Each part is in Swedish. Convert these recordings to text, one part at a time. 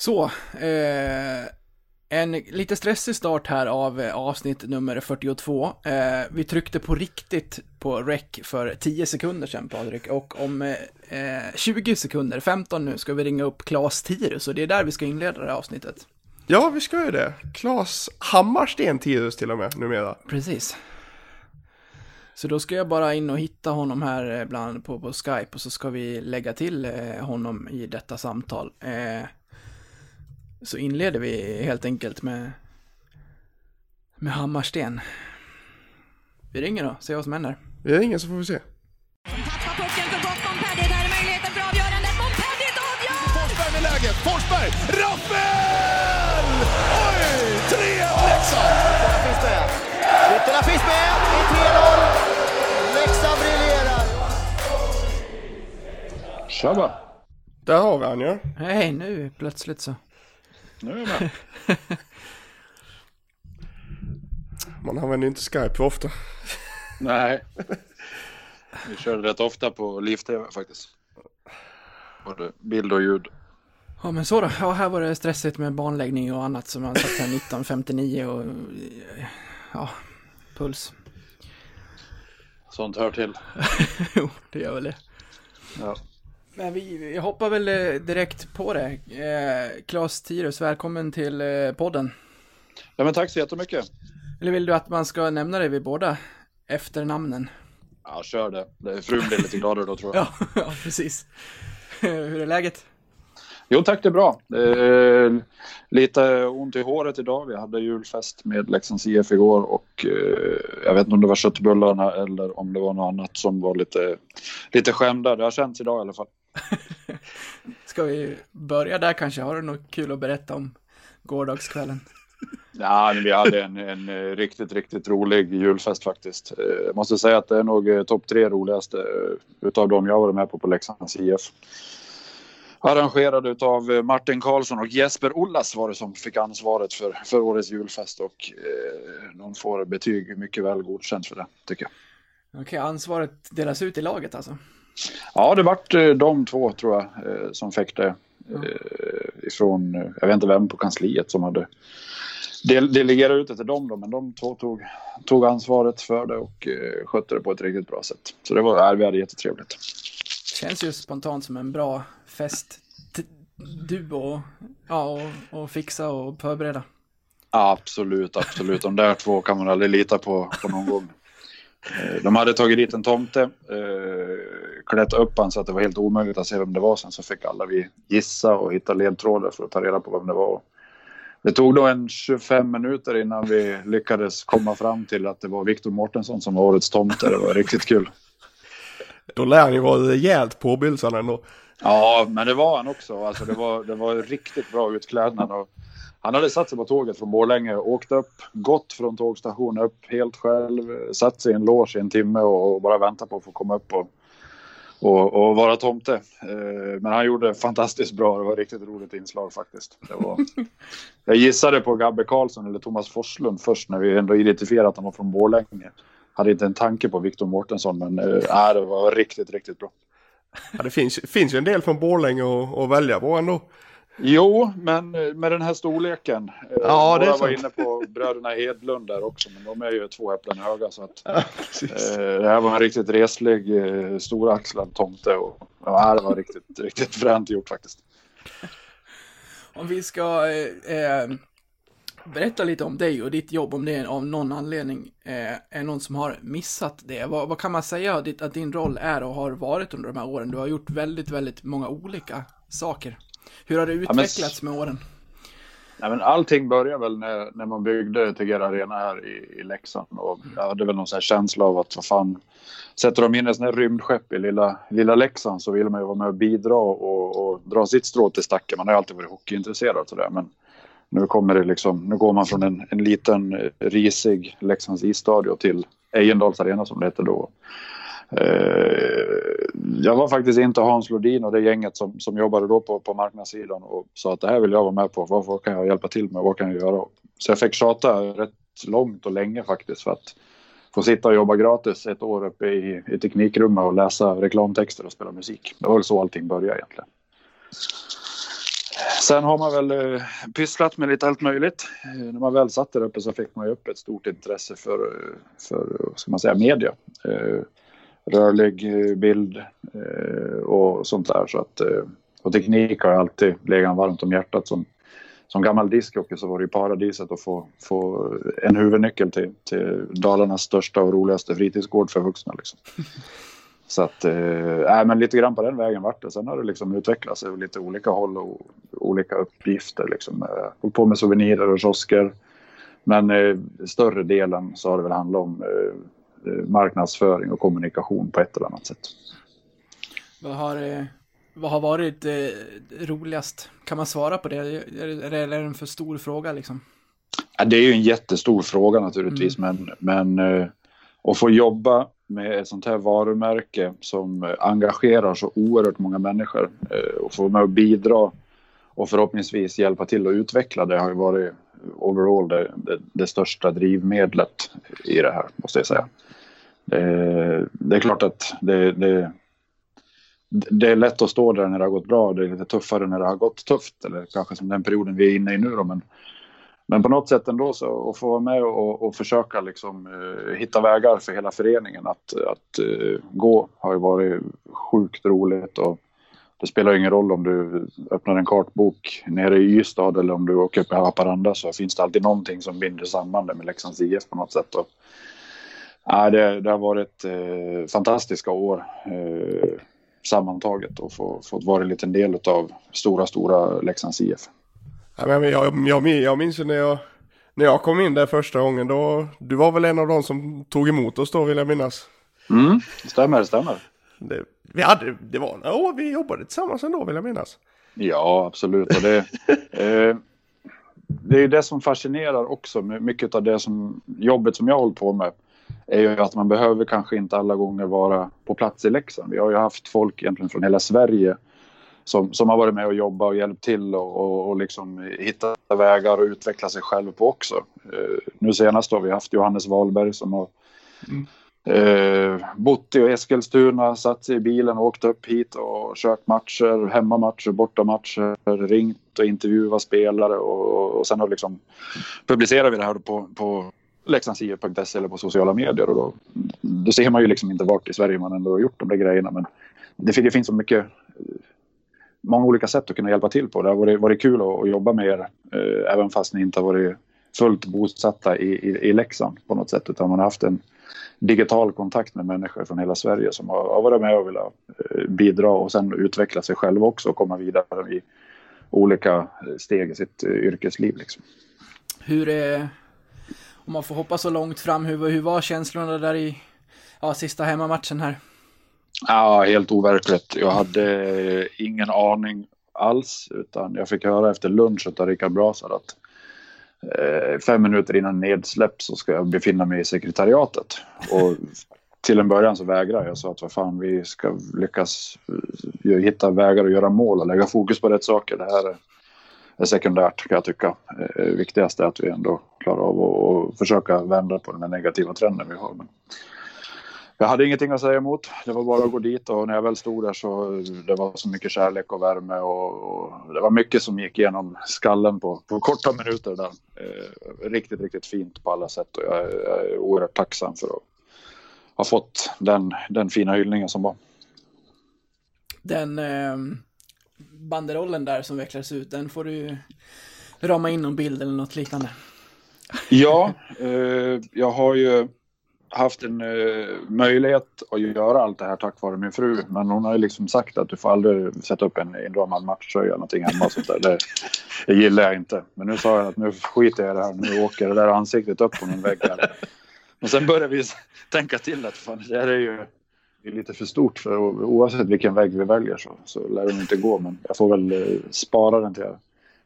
Så, eh, en lite stressig start här av eh, avsnitt nummer 42. Eh, vi tryckte på riktigt på rec för 10 sekunder sedan Patrik och om eh, 20 sekunder, 15 nu, ska vi ringa upp Claes Tirus och det är där vi ska inleda det här avsnittet. Ja, vi ska ju det. Claes Hammarsten Tirus till och med numera. Precis. Så då ska jag bara in och hitta honom här eh, bland på, på Skype och så ska vi lägga till eh, honom i detta samtal. Eh, så inleder vi helt enkelt med, med Hammarsten. Vi ringer då, ser vad som händer. Vi ringer så får vi se. Tappar pucken för gott Montpellier. Där är möjligheten för avgörandet. Montpellier avgör! Forsberg med läget. Forsberg! Rappel! Oj! 3-1 Leksand! Ytterna finns med. Ytterna finns med i 3-0. Leksand briljerar. Tjaba! Där har vi han ja. Hej, nu plötsligt så. Nu är jag med. Man använder inte Skype för ofta. Nej. Vi körde rätt ofta på Liv-TV faktiskt. Både bild och ljud. Ja men så då, ja här var det stressigt med banläggning och annat som man satt här 1959 och ja, puls. Sånt hör till. Jo, det gör väl det. Ja. Men vi, hoppar väl eh, direkt på det. Eh, Claes Tirus, välkommen till eh, podden. ja, men tack så jättemycket. Eller vill du att man ska nämna dig vid båda efternamnen? Ja, kör det. det frun blir lite gladare då tror jag. Ja, ja precis. Hur är läget? Jo tack, det är bra. Är lite ont i håret idag. Vi hade julfest med Leksands IF igår och eh, jag vet inte om det var köttbullarna eller om det var något annat som var lite, lite skämda. Det har känts idag i alla fall. Ska vi börja där kanske? Har du något kul att berätta om gårdagskvällen? Ja, vi hade en, en eh, riktigt, riktigt rolig julfest faktiskt. Eh, Jag måste säga att det är nog eh, topp tre roligaste utav dem jag varit med på på Leksands IF. Arrangerad utav eh, Martin Karlsson och Jesper Ollas var det som fick ansvaret för, för årets julfest och eh, de får betyg mycket väl godkänt för det tycker jag. Okej, ansvaret delas ut i laget alltså? Ja, det vart eh, de två tror jag eh, som fick det. Eh, ifrån, jag vet inte vem på kansliet som hade del, delegerat ut det till dem då, men de två tog, tog ansvaret för det och skötte det på ett riktigt bra sätt. Så det var, ja, vi hade jättetrevligt. Känns ju spontant som en bra fest. T- Duo, ja, och, och fixa och förbereda. Absolut, absolut. De där två kan man aldrig lita på, på någon gång. Eh, De hade tagit dit en tomte, eh, klätt upp han så att det var helt omöjligt att se vem det var. Sen så fick alla vi gissa och hitta ledtrådar för att ta reda på vem det var. Det tog då en 25 minuter innan vi lyckades komma fram till att det var Viktor Mårtensson som var årets tomte. Det var riktigt kul. Då lär han ju vara rejält påbylsad ändå. Ja, men det var han också. Alltså, det, var, det var riktigt bra utklädnad. Och han hade satt sig på tåget från Borlänge, åkt upp, gått från tågstationen upp helt själv, satt sig i en loge i en timme och, bara väntat på att få komma upp och, och, och vara tomte. Eh, men han gjorde fantastiskt bra. Det var ett riktigt roligt inslag faktiskt. Det var... Jag gissade på Gabbe Karlsson eller Thomas Forslund först när vi ändå identifierade att han var från Borlänge. Hade inte en tanke på Viktor Mårtensson, men nej, det var riktigt, riktigt bra. Ja, det finns, finns ju en del från Borlänge att, att välja på ändå. Jo, men eh, med den här storleken. eh, Ja, det är Några var sant. inne på bröderna Hedlund där också, men de är ju två äpplen höga. Så att, Ja, eh, det här var en riktigt reslig, storaxlad tomte. Och, ja, det var riktigt, riktigt fränt gjort faktiskt. Om vi ska eh, berätta lite om dig och ditt jobb, om det av någon anledning eh, är någon som har missat det. Vad, vad kan man säga att din roll är och har varit under de här åren? Du har gjort väldigt, väldigt många olika saker. Hur har det men- utvecklats med åren? Nej, men allting började väl när, när man byggde Tegera Arena här i, i Leksand. Och jag hade väl någon sån känsla av att vad fan, sätter de in ett sånt här rymdskepp i lilla, lilla Leksand så vill man ju vara med och bidra och, och dra sitt strå till stacken. Man har ju alltid varit hockeyintresserad sådär. Men nu kommer det liksom, nu går man från en, en liten eh, risig Leksands isstadion till Ejendals Arena som det heter då. Eh, jag var faktiskt inte Hans Lodin och det gänget som, som jobbade då på, på marknadssidan och sa att det här vill jag vara med på. Vad, vad kan jag hjälpa till med? Vad kan jag göra? Så jag fick tjata rätt långt och länge faktiskt för att få sitta och jobba gratis ett år uppe i, i teknikrummet och läsa reklamtexter och spela musik. Det var väl så allting började egentligen. Sen har man väl eh, pysslat med lite allt möjligt. Eh, när man väl satt där uppe så fick man ju upp ett stort intresse för, eh, för eh, ska man säga, media. Eh, rörlig bild eh, och sånt där. Så att, eh, och teknik har alltid legat varmt om hjärtat. Som, som gammal discjockey så var det ju paradiset att få, få en huvudnyckel till, till Dalarnas största och roligaste fritidsgård för vuxna. Liksom. Så att, eh, men lite grann på den vägen vart det. Sen har det liksom utvecklats åt lite olika håll och olika uppgifter. Liksom. Hållit på med souvenirer och kiosker. Men eh, större delen så har det väl handlat om eh, marknadsföring och kommunikation på ett eller annat sätt. Vad har, eh, vad har varit eh, roligast? Kan man svara på det? Är, är, det en för stor fråga liksom? Ja, det är ju en jättestor fråga naturligtvis, men, men eh, att få jobba med ett sånt här varumärke som eh, engagerar så oerhört många människor eh, och få med och bidra och förhoppningsvis hjälpa till att utveckla det har ju varit overall det, det, det största drivmedlet i det här, måste jag säga. Det, det är klart att det, det, det är lätt att stå där när det har gått bra. Det är lite tuffare när det har gått tufft. Eller kanske som den perioden vi är inne i nu då. Men, men på något sätt ändå så att få vara med och, och försöka liksom, uh, hitta vägar för hela föreningen att, att uh, gå har ju varit sjukt roligt. Och det spelar ingen roll om du öppnar en kartbok nere i Ystad eller om du åker upp i Haparanda så finns det alltid någonting som binder samman det med Leksands IF på något sätt. Och, ja, det, det har varit eh, fantastiska år eh, sammantaget och få, fått vara en liten del av stora, stora Leksands IF. Ja, men jag, jag, jag minns ju när jag, när jag kom in där första gången då, du var väl en av de som tog emot oss då vill jag minnas. Mm, stämmer, stämmer. Det, vi hade, det var år vi jobbade tillsammans ändå vill jag minnas. Ja, absolut. Och det, eh, det är ju det som fascinerar också. Mycket av det som, jobbet som jag håller på med är ju att man behöver kanske inte alla gånger vara på plats i Leksand. Vi har ju haft folk egentligen från hela Sverige som, som har varit med och jobbat och hjälpt till och, och, och liksom hitta vägar och utveckla sig själv på också. Eh, nu senast har vi haft Johannes Wahlberg som har eh, bott i Eskilstuna, satt sig i bilen och åkt upp hit och kört matcher, hemmamatcher, bortamatcher, ringt och intervjuat spelare och, och sen har liksom publicerar vi det här på, på leksandsiv.se eller på sociala medier och då, då ser man ju liksom inte vart i Sverige man ändå har gjort de där grejerna men det, det finns så mycket många olika sätt att kunna hjälpa till på. Det har varit, varit kul att, att jobba med er, eh, även fast ni inte har varit fullt bosatta i, i, i Leksand på något sätt, utan man har haft en digital kontakt med människor från hela Sverige som har, varit med och velat eh, bidra och sen utveckla sig själva också och komma vidare i olika steg i sitt eh, yrkesliv. Liksom. Hur är, om man får hoppa så långt fram, hur, hur var känslorna där i ja, sista hemmamatchen här? Ja, helt overkligt. Jag hade ingen aning alls, utan jag fick höra efter lunch av Rickard Brasar att eh, Eh, fem minuter innan nedsläpp så ska jag befinna mig i sekretariatet. Och till en början så vägrade jag. Jag sa att vad fan, vi ska lyckas eh, hitta vägar att göra mål och lägga fokus på rätt saker. Det här är, sekundärt kan jag tycka. Det viktigast är att vi ändå klarar av att att försöka vända på den här negativa trenden vi har. Men jag hade ingenting att säga emot. Det var bara att gå dit och när jag väl stod där så det var så mycket kärlek och värme och, och det var mycket som gick igenom skallen på, på korta minuter där. Eh, riktigt, riktigt fint på alla sätt och jag, är- jag är oerhört tacksam för att ha fått den, den fina hyllningen som var. Den eh, banderollen där som vecklades ut, den får du rama in någon bild eller något liknande. Ja, eh, jag har ju haft en uh, möjlighet att göra allt det här tack vare min fru. Men hon har ju liksom sagt att du får aldrig sätta upp en inramad matchtröja eller någonting hemma. Och sånt där. Det, det gillar jag inte. Men nu sa jag att nu skiter jag i det här. Nu åker det där ansiktet upp på någon vägg här. Men sen började vi tänka till att fan, det här är ju det är lite för stort för oavsett vilken vägg vi väljer så, så lär den inte gå. Men jag får väl eh, spara den till jag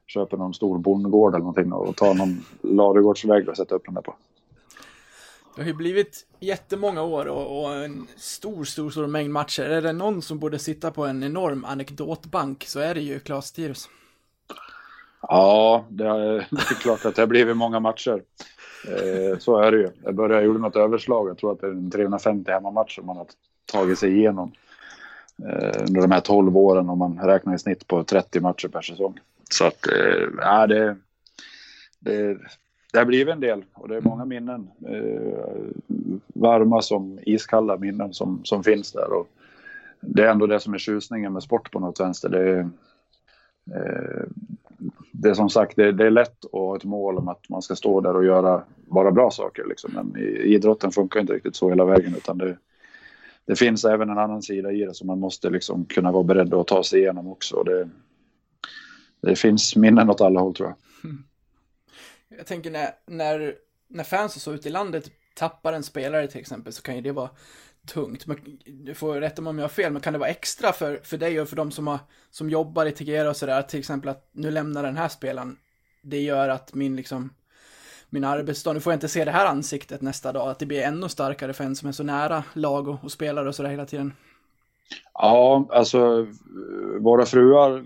köper någon stor bondgård eller någonting och tar någon ladugårdsvägg och sätter upp den där på. Det har ju blivit jättemånga år och, och en stor, stor, stor mängd matcher. Är det någon som borde sitta på en enorm anekdotbank så är det ju Claes Tirus. Ja, det är, det är klart att det har blivit många matcher. Eh, så är det ju. Jag började, jag gjorde något överslag. Jag tror att det är en 350 hemmamatcher man har tagit sig igenom. Eh, under de här 12 åren om man räknar i snitt på 30 matcher per säsong. Så att, eh, det, det, det har blivit en del och det är många minnen. Eh, varma som iskalla minnen som, som finns där. Och det är ändå det som är tjusningen med sport på något vänster. Det är, eh, det är som sagt, det, det, är lätt att ha ett mål om att man ska stå där och göra bara bra saker. Liksom. Men i, idrotten funkar inte riktigt så hela vägen utan det, det finns även en annan sida i det som man måste liksom kunna vara beredd att ta sig igenom också. Det, det finns minnen åt alla håll tror jag. Jag tänker när, när, när fans och så ute i landet tappar en spelare till exempel så kan ju det vara tungt. Men, du får rätta mig om jag har fel, men kan det vara extra för, för dig och för de som, har, som jobbar i Tegera och sådär, till exempel att nu lämnar den här spelaren, det gör att min liksom min arbetsdag, nu får jag inte se det här ansiktet nästa dag, att det blir ännu starkare för en som är så nära lag och, och spelare och sådär hela tiden. Ja, alltså våra fruar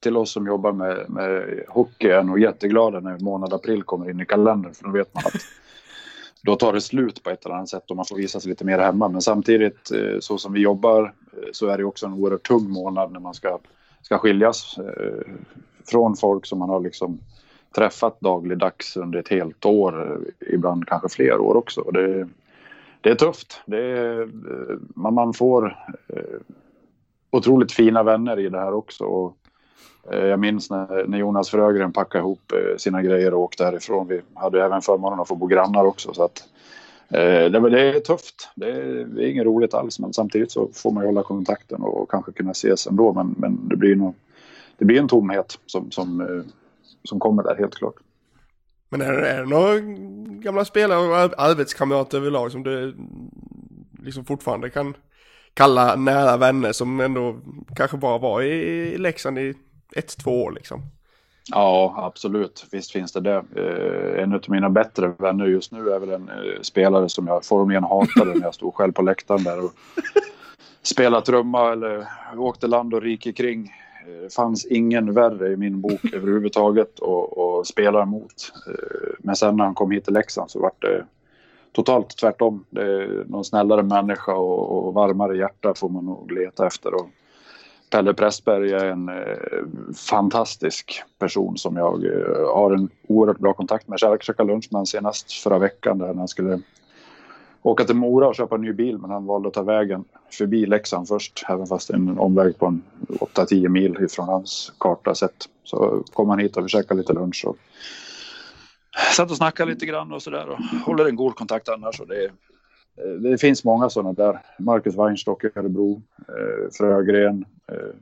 till oss som jobbar med, med hockey är nog jätteglada när månad april kommer in i kalendern, för då vet man att då tar det slut på ett eller annat sätt och man får visa sig lite mer hemma. Men samtidigt, eh, så som vi jobbar, eh, så är det också en oerhört tung månad när man ska, ska skiljas eh, från folk som man har liksom träffat dagligdags under ett helt år, ibland kanske fler år också. Och det, det är tufft. Det är, eh, man, man får eh, otroligt fina vänner i det här också. Och eh, jag minns när, när Jonas Frögren packade ihop sina grejer och åkte härifrån. Vi hade även förmånen att få bo grannar också. Så att, det, är tufft. Det är, det är inget roligt alls. Men samtidigt så får man ju hålla kontakten och kanske kunna ses ändå. Men, men det, blir nog, det blir en tomhet som, som, som kommer där helt klart. Men är, är det några gamla spelare och arbetskamrater överlag som du liksom fortfarande kan kalla nära vänner som ändå kanske bara var i Leksand i ett, två år liksom? Ja, absolut. Visst finns det det. Eh, en av mina bättre vänner just nu är väl en eh, spelare som jag formligen hatade när jag stod själv på läktaren där och spelade trumma eller åkte land och rike kring. Det fanns ingen värre i min bok överhuvudtaget att spela emot. Eh, men sen när han kom hit till Leksand så var det totalt tvärtom. Det är någon snällare människa och, och varmare hjärta får man nog leta efter. Och Pelle Pressberg är en eh, fantastisk person som jag eh, har en oerhört bra kontakt med. Jag käkade lunch med honom senast förra veckan där han skulle åka till Mora och köpa en ny bil men han valde att ta vägen förbi Leksand först. Även fast är en omväg på en 8-10 mil ifrån hans karta sett. Så kom han hit och vi käkade lite lunch och satt och snackade lite grann och sådär och håller en god kontakt annars. Och det, det finns många sådana där. Marcus Weinstock i Örebro, eh, Frögren. Eh,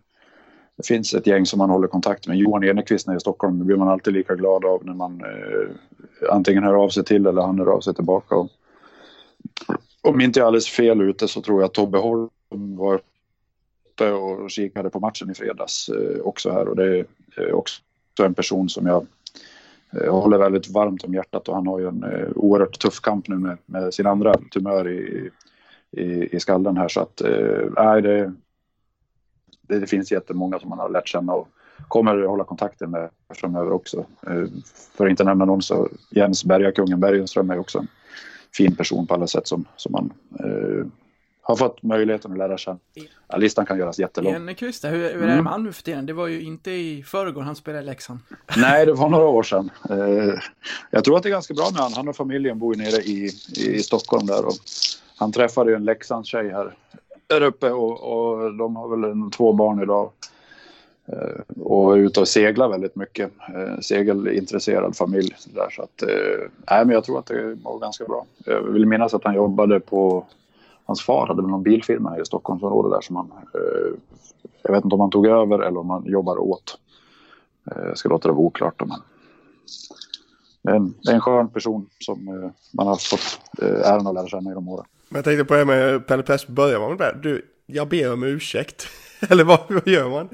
det finns ett gäng som man håller kontakt med. Johan Enekvist i Stockholm det blir man alltid lika glad av när man eh, antingen hör av sig till eller han hör av sig tillbaka. Och, om inte jag är alldeles fel ute så tror jag att Tobbe Holm var uppe och kikade på matchen i fredags eh, också här. Och det är också en person som jag eh, håller väldigt varmt om hjärtat. Och han har ju en eh, oerhört tuff kamp nu med, med sin andra tumör i, i, i skallen här. Så att eh, det, det, det finns jättemånga som man har lärt känna och kommer hålla kontakten med framöver också. Eh, för att inte nämna någon så Jens Bergakungen Bergenström är också en fin person på alla sätt som, som man eh, har fått möjligheten att lära känna. Ja, listan kan göras jättelång. Enekvist, hur, hur är det med mm. han nu för tiden? Det var ju inte i förrgår han spelade i Leksand. Nej, det var några år sedan. Eh, jag tror att det är ganska bra med han. Han och familjen bor ju nere i, i Stockholm där och han träffade ju en Leksandstjej här där uppe och, och de har väl en, två barn idag. Eh, och är ute och seglar väldigt mycket. Eh, segelintresserad familj. Där, så att, eh, nej, men jag tror att det var ganska bra. Jag vill minnas att han jobbade på hans far hade väl någon bilfirma i Stockholmsområdet där som han... Eh, jag vet inte om han tog över eller om han jobbar åt. Eh, jag ska låta det vara oklart. Men det är, en, det är en skön person som eh, man har fått eh, äran att lära känna i de åren. Men jag tänkte på det med Pelle Pest. börjar man med det? Du, jag ber om ursäkt. eller vad, vad gör man?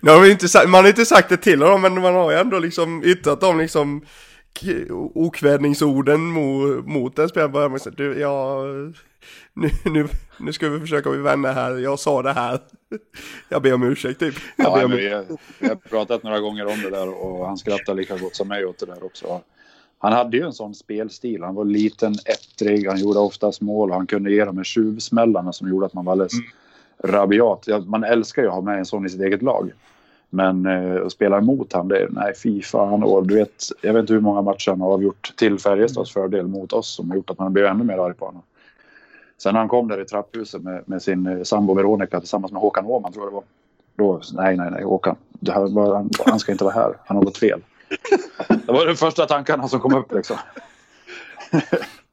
Nu har vi inte sagt, man har inte sagt det till honom men man har ju ändå liksom yttrat dem liksom okvädningsorden mot, mot en spelare med att du, ja, nu, nu, nu ska vi försöka bli vänner här, jag sa det här. Jag ber om ursäkt typ. Ja, om... vi, har, vi har pratat några gånger om det där och han skrattar lika gott som mig åt det där också. Han hade ju en sån spelstil, han var liten, ettrig, han gjorde oftast mål och han kunde ge de här tjuvsmällarna som gjorde att man var alldeles mm. Rabiat. Man älskar ju att ha med en sån i sitt eget lag. Men eh, att spela emot han, det är, nej fy fan. Och du vet, jag vet inte hur många matcher han har avgjort till Färjestads fördel mot oss som har gjort att man blir ännu mer arg på honom. Sen när han kom där i trapphuset med, med sin eh, sambo Veronica tillsammans med Håkan Åhman tror jag det var. Då, nej, nej, nej, Håkan. Här han, han ska inte vara här. Han har gått fel. Det var de första tankarna som kom upp liksom.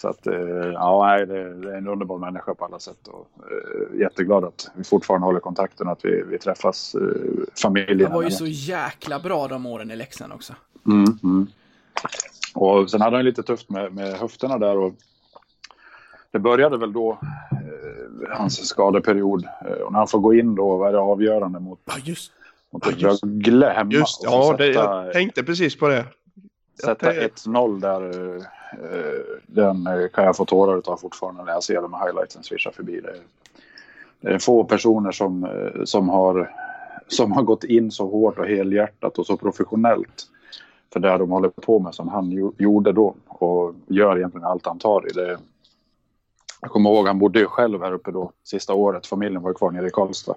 Så att, eh, ja, det, det är en underbar människa på alla sätt och eh, jätteglad att vi fortfarande håller kontakten, att vi, vi träffas, eh, familjen. Han var ju så jäkla bra de åren i Leksand också. Mm, mm. Och sen hade han lite tufft med, med höfterna där och det började väl då, eh, hans skadeperiod. Och när han får gå in då, vad är det avgörande mot, Ja, just, mot Ja, just- Rögle hemma? just och ja, det, sätta- jag tänkte precis på det. Sätta Jag 1-0 där, eh, Eh, den eh, kan jag få tårar utav fortfarande när jag ser de här highlightsen svischa förbi. Det är, det är få personer som, eh, som, har, som har gått in så hårt och helhjärtat och så professionellt för det de håller på med som han ju- gjorde då och gör egentligen allt han tar i. Det, jag kommer ihåg, han bodde ju själv här uppe då sista året. Familjen var ju kvar nere i Karlstad.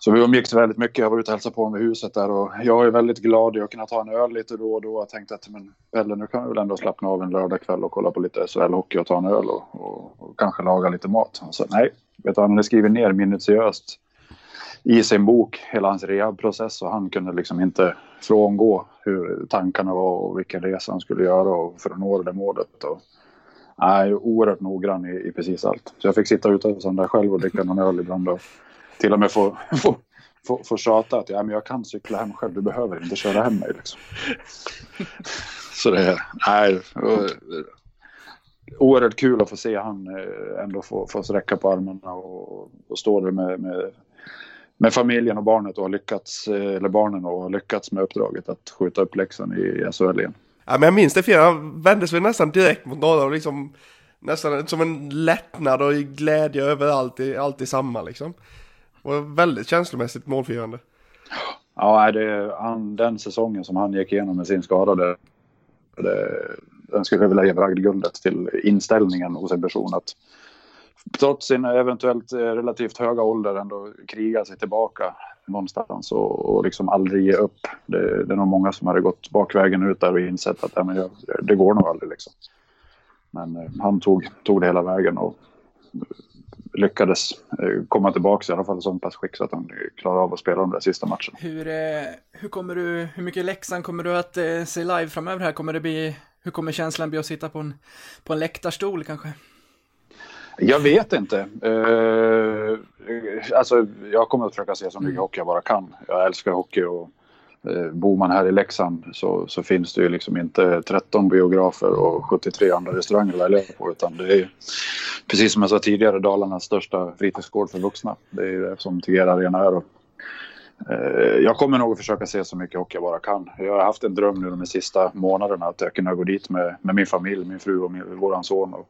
Så vi umgicks väldigt mycket. Jag var ute och hälsade på honom i huset där och jag är väldigt glad. Jag kunde ta en öl lite då och då. Jag tänkte att men Pelle, nu kan vi väl ändå slappna av en lördagkväll och kolla på lite SHL-hockey och ta en öl och, och, och kanske laga lite mat. Han sa nej, vet du, han hade skrivit ner minutiöst i sin bok hela hans rehabprocess och han kunde liksom inte frångå hur tankarna var och vilken resa han skulle göra och för att nå det målet. Och, nej, oerhört noggrann i, i precis allt. Så jag fick sitta ute hos honom där själv och dricka någon öl ibland och till och med få, få, få, få tjata att ja, men jag kan cykla hem själv, du behöver inte köra hem mig. Liksom. Så det är, nej, oerhört kul att få se han eh, ändå få, få sträcka på armarna och, och stå där med, med, med familjen och barnet och ha lyckats, eh, eller barnen och ha lyckats med uppdraget att skjuta upp läxan i SHL igen. Ja, men jag minns det fel. Han vände sig nästan direkt mot några och liksom nästan som en lättnad och glädje över allt, i- allt i samma liksom. Och väldigt känslomässigt målfirande. Ja, det, han, den säsongen som han gick igenom med sin skada, det, det, den skulle jag vilja ge bragdguldet till inställningen hos en person att trots sin eventuellt eh, relativt höga ålder ändå kriga sig tillbaka någonstans och, och liksom aldrig ge upp. Det, det är nog många som hade gått bakvägen ut där och insett att ja, men jag, det går nog aldrig. Liksom. Men eh, han tog, tog det hela vägen och lyckades eh, komma tillbaka i alla fall i så pass skick så att han klarade av att spela de där sista matcherna. Hur, eh, hur kommer du, hur mycket Leksand kommer du att eh, se live framöver här? Kommer det bli, hur kommer känslan bli att sitta på en, på en läktarstol kanske? Jag vet inte. Eh, alltså, jag kommer att försöka se så mycket hockey jag bara kan. Jag älskar hockey och Eh, bor man här i Leksand så, så finns det ju liksom inte 13 biografer och 73 andra restauranger att välja på utan det är ju, precis som jag sa tidigare Dalarnas största fritidsgård för vuxna. Det är ju det som Tegera Arena är. Och, eh, jag kommer nog att försöka se så mycket hockey jag bara kan. Jag har haft en dröm nu de sista månaderna att jag kunna gå dit med, med min familj, min fru och min, våran son och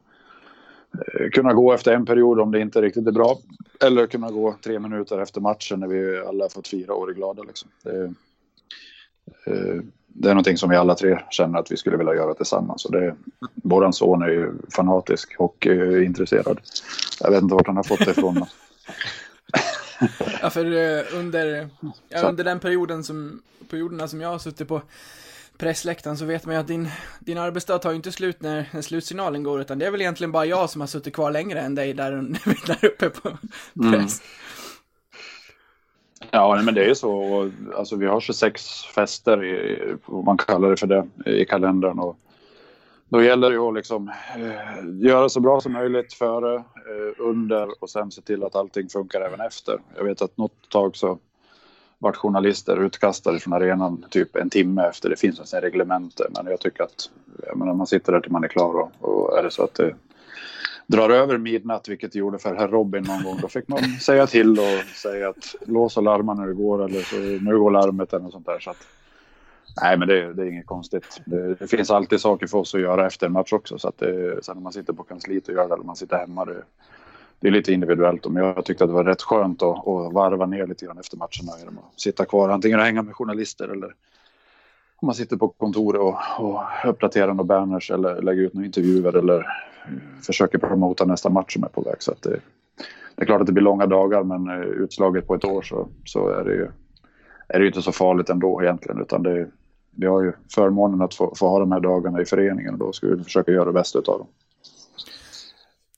eh, kunna gå efter en period om det inte riktigt är bra. Eller kunna gå tre minuter efter matchen när vi alla har fått fira och är glada. Liksom. Det, är, det är någonting som vi alla tre känner att vi skulle vilja göra tillsammans. Och det, våran son är ju fanatisk hockeyintresserad. Jag vet inte vart han har fått det ifrån. Ja, för eh, under, ja, under den perioden som, perioderna som jag har suttit på pressläktaren så vet man ju att din, din arbetsdag tar ju inte slut när, när slutsignalen går, utan det är väl egentligen bara jag som har suttit kvar längre än dig där, där uppe på press. Ja, men det är ju så. Alltså, vi har 26 fester, i, vad man kallar det för det, i kalendern. Och då gäller det att liksom, eh, göra så bra som möjligt före, eh, under och sen se till att allting funkar även efter. Jag vet att något tag så vart journalister utkastade från arenan typ en timme efter. Det finns en sån reglemente, men jag tycker att jag menar, man sitter där till man är klar och, och är det så att det drar över midnatt, vilket det gjorde för herr Robin någon gång, då fick man säga till och säga att lås och larma när det går eller så nu går larmet eller något sånt där. Så att, nej, men det, det är inget konstigt. Det, det finns alltid saker för oss att göra efter en match också. Så att det, sen när man sitter på kansliet och gör det eller man sitter hemma, det, det är lite individuellt. Men jag tyckte att det var rätt skönt att, att varva ner lite grann efter matcherna genom att sitta kvar antingen och hänga med journalister eller om man sitter på kontoret och, och uppdaterar några banners eller lägger ut några intervjuer eller försöker promota nästa match som är på väg. Så att det, det är klart att det blir långa dagar men eh, utslaget på ett år så, så är det ju är det ju inte så farligt ändå egentligen utan det, vi har ju förmånen att få, få ha de här dagarna i föreningen och då ska vi försöka göra det bästa utav dem.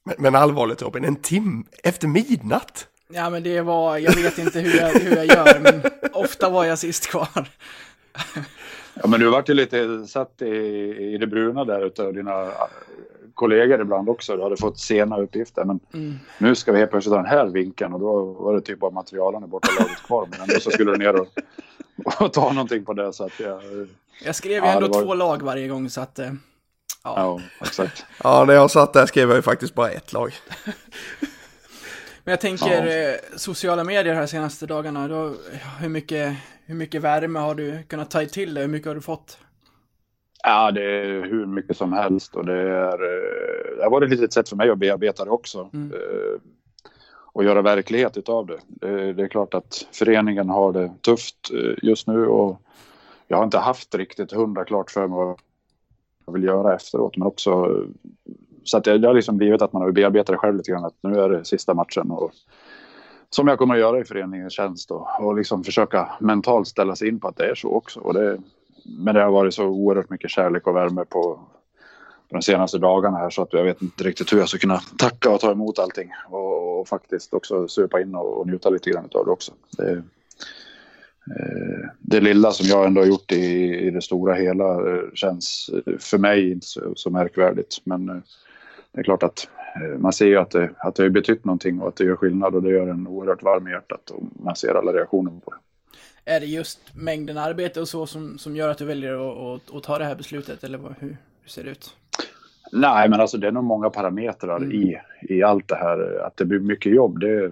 Men, men allvarligt Robin, en timme efter midnatt? Ja, men det var, jag vet inte hur jag, hur jag gör, men ofta var jag sist kvar. Ja, men du vart ju lite satt i, i det bruna där utav dina äh, kollegor ibland också. Du hade fått sena uppgifter. Men nu ska vi helt plötsligt ha den här vinkeln och då var det typ bara materialen i borta laget kvar. Men ändå så skulle du ner och, och ta någonting på det. Så att jag, Jag skrev ju Ja, ändå var- två lag varje gång, så att... eh, Ja. ja, exakt. Ja, när jag satt där skrev jag ju faktiskt bara ett lag. Men jag tänker eh, sociala medier här senaste dagarna, då, hur, mycket, hur mycket värme har du kunnat ta till dig? Hur mycket har du fått? Ja, det är hur mycket som helst och det är... eh, Det har varit ett litet sätt för mig att bearbeta det också. Mm. eh, Och göra verklighet utav det. Det- är klart att föreningen har det tufft eh, just nu och jag har inte haft riktigt hundra klart för mig vad jag vill göra efteråt. Men också så att det det har liksom blivit att man har bearbetat det själv lite grann. Att nu är det sista matchen och som jag kommer att göra i föreningens tjänst och, och liksom försöka mentalt ställa sig in på att det är så också. Och det, men det har varit så oerhört mycket kärlek och värme på, på de senaste dagarna här så att jag vet inte riktigt hur jag ska kunna tacka och ta emot allting och, och faktiskt också supa in och, och njuta lite grann av det också. Det, eh, det lilla som jag ändå har gjort i, i det stora hela eh, känns för mig inte så, så märkvärdigt. Men eh, det är klart att man ser ju att det, att det har betytt någonting och att det gör skillnad och det gör en oerhört varm i hjärtat och man ser alla reaktioner på det. Är det just mängden arbete och så som, som gör att du väljer att, att, att ta det här beslutet, eller hur, hur ser det ut? Nej, men alltså det är nog många parametrar Mm. i, i allt det här. Att det blir mycket jobb, det,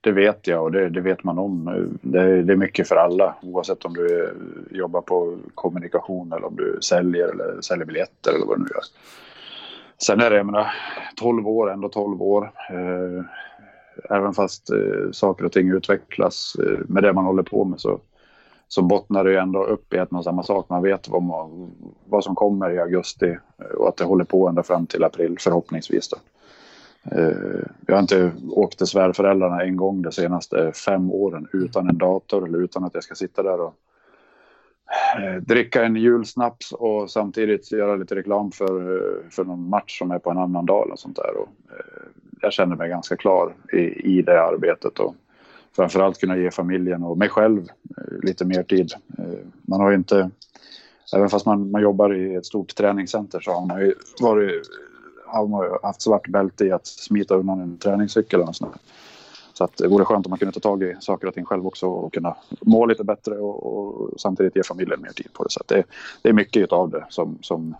det vet jag och det, det vet man om. Det, det är mycket för alla, oavsett om du jobbar på kommunikation eller om du säljer eller säljer biljetter eller vad du nu gör. Sen är det, jag menar, 12 år, ändå 12 år. Eh, även fast eh, saker och ting utvecklas eh, med det man håller på med så, så bottnar det ju ändå upp i att man samma sak. Man vet vad, man, vad som kommer i augusti eh, och att det håller på ända fram till april förhoppningsvis. Då. Eh, jag har inte åkt till svärföräldrarna en gång de senaste fem åren utan en dator eller utan att jag ska sitta där och Eh, dricka en julsnaps och samtidigt göra lite reklam för, eh, för någon match som är på en annan dag och sånt där. Och, eh, jag kände mig ganska klar i, i det arbetet och framförallt kunna ge familjen och mig själv lite mer tid. Man har ju inte, även fast man, man jobbar i ett stort träningscenter så har man ju varit, har man haft svart bälte i att smita undan en träningscykel och sånt där. Så att det vore skönt om man kunde ta tag i saker och ting själv också och kunna må lite bättre och, och samtidigt ge familjen mer tid på det. Så att det, det är mycket av det som, som,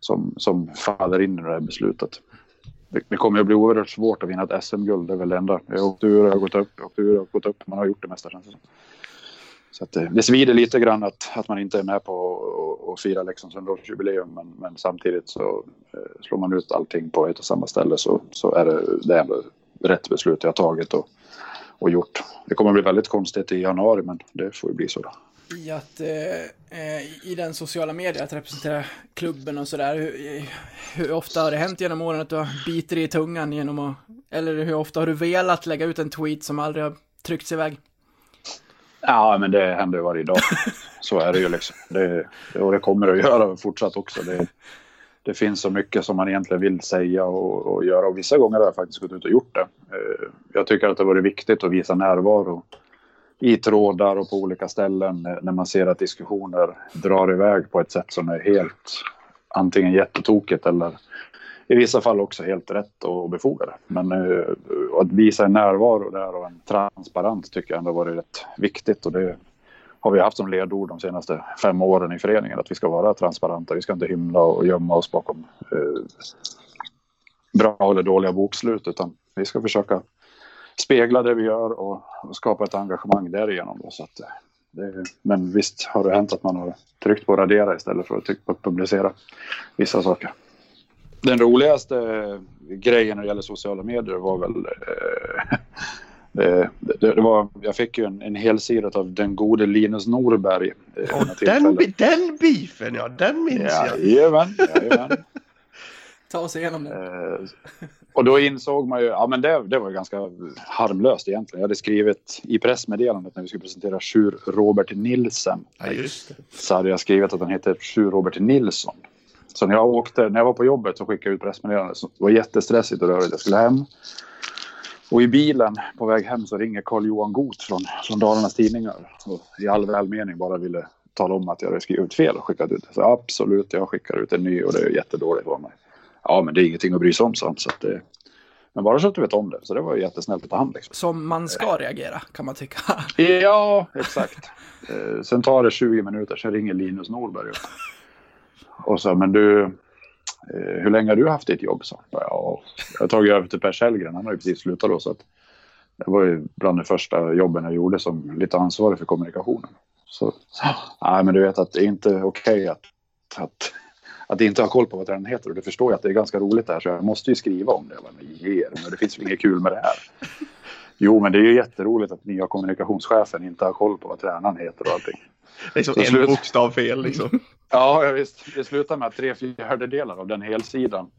som, som faller in i det här beslutet. Det, det kommer att bli oerhört svårt att vinna ett SM-guld. Det är väl det enda. Jag har åkt ur, jag har gått upp, jag har åkt ur, jag har gått upp. Man har gjort det mesta känns det som. Så att det, det svider lite grann att, att man inte är med på att- att fira Leksands 100-årsjubileum. Men, men samtidigt så eh, slår man ut allting på ett och samma ställe så, så är det, det är ändå rätt beslut jag har tagit och, och gjort. Det kommer bli väldigt konstigt i januari men det får ju bli så då. I att, eh, eh, i den sociala medier, att representera klubben och sådär, hur, hur ofta har det hänt genom åren att du har dig i tungan genom att, eller hur ofta har du velat lägga ut en tweet som aldrig har tryckts iväg? Ja, men det händer ju varje dag. Så är det ju liksom. Det, och det kommer att göra fortsatt också. Det, det finns så mycket som man egentligen vill säga och, och göra. Och vissa gånger har jag faktiskt gått ut och gjort det. Eh, Jag tycker att det varit viktigt att visa närvaro i trådar och på olika ställen när- när man ser att diskussioner drar iväg på ett sätt som är helt antingen jättetokigt eller i vissa fall också helt rätt och befogade. Men eh, att visa en närvaro där och en transparens tycker jag ändå varit rätt viktigt och det har vi haft som ledord de senaste fem åren i föreningen att vi ska vara transparenta. Vi ska inte hymla och gömma oss bakom eh, bra eller dåliga bokslut utan vi ska försöka spegla det vi gör och, och skapa ett engagemang därigenom. Då, så att, eh, det, men visst har det hänt att man har tryckt på radera istället för att trycka på publicera vissa saker. Den roligaste grejen när det gäller sociala medier var väl eh, det, det, det var, jag fick ju en, en hel sida av den gode Linus Norberg. eh, några den, den beefen, ja, den minns jag. Jajamän, jajamän. Ta oss igenom det. Eh, Och då insåg man ju, ja men det, det var ju ganska harmlöst egentligen. Jag hade skrivit i pressmeddelandet när vi skulle presentera Sjur Robert Nilsen. Ja, just det. Så hade jag skrivit att han heter Sjur Robert Nilsson. Så när jag åkte, när jag var på jobbet så skickade jag ut pressmeddelandet. Så Det var jättestressigt och rörigt. Jag skulle hem. Och i bilen på väg hem så ringer Carl-Johan Goth från, från Dalarnas Tidningar. Och I all välmening bara ville tala om att jag hade skrivit fel och skickat ut. Så absolut, jag skickar ut en ny och det är jättedåligt av mig. Ja, men det är ingenting att bry sig om. Så att det, men bara så att du vet om det. Så det var ju jättesnällt av han liksom. Som man ska reagera, kan man tycka. Ja, exakt. Eh, sen tar det 20 minuter, sen ringer Linus Norberg upp. Och så, men du, Eh, hur länge har du haft ditt jobb? Så, ja, jag har tagit över till Per Sellgren, han har ju precis slutat då. Så att det var ju bland de första jobben jag gjorde som lite ansvarig för kommunikationen. Så, nej, men du vet att det är inte okej att, att, att inte ha koll på vad den heter. Och du förstår ju att det är ganska roligt det här, så jag måste ju skriva om det. Jag bara, men ger, men det finns väl inget kul med det här. Jo, men det är ju jätteroligt att nya kommunikationschefen inte har koll på vad tränaren heter och allting. Liksom en slut. bokstav fel liksom. Ja, ja, visst. Det slutade med att tre fjärdedelar av den helsidan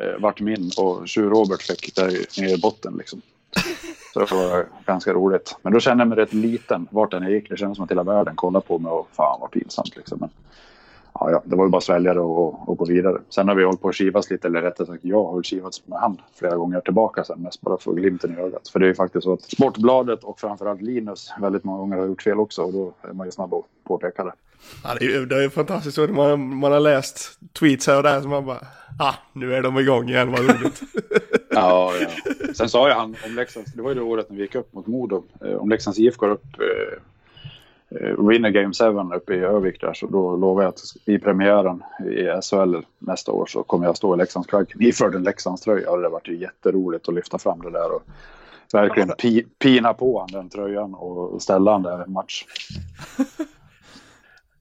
eh, vart min och Sjur Robert fick där nere i botten liksom. Så det var ganska roligt. Men då kände jag mig rätt liten vart jag gick. Det kändes som att hela världen kollade på mig och fan vad pinsamt liksom. Men, ja, ja, det var ju bara att svälja det och, och gå vidare. Sen har vi hållit på att kivas lite, eller rättare sagt jag har kivats med han flera gånger tillbaka sen. Mest bara för glimten i ögat. För det är ju faktiskt så att Sportbladet och framförallt Linus väldigt många gånger har gjort fel också och då är man ju snabb att påpeka det. Ja, det, är, ju- det är ju fantastiskt man, man har läst tweets här och där så man bara, ah, nu är de igång igen, vad roligt. Ja, ja. Sen sa jag han om Leksands, det var ju det året när vi gick upp mot Modo. Eh, om Leksands IF går upp, eh, vinner Game 7 uppe i Övik där, så då lovar jag att i premiären i SHL nästa år så kommer jag stå i Leksandsklacken iförd en Leksandströja. Och det varit ju jätteroligt att lyfta fram det där och verkligen pi, pina på han den tröjan och ställa han där en match.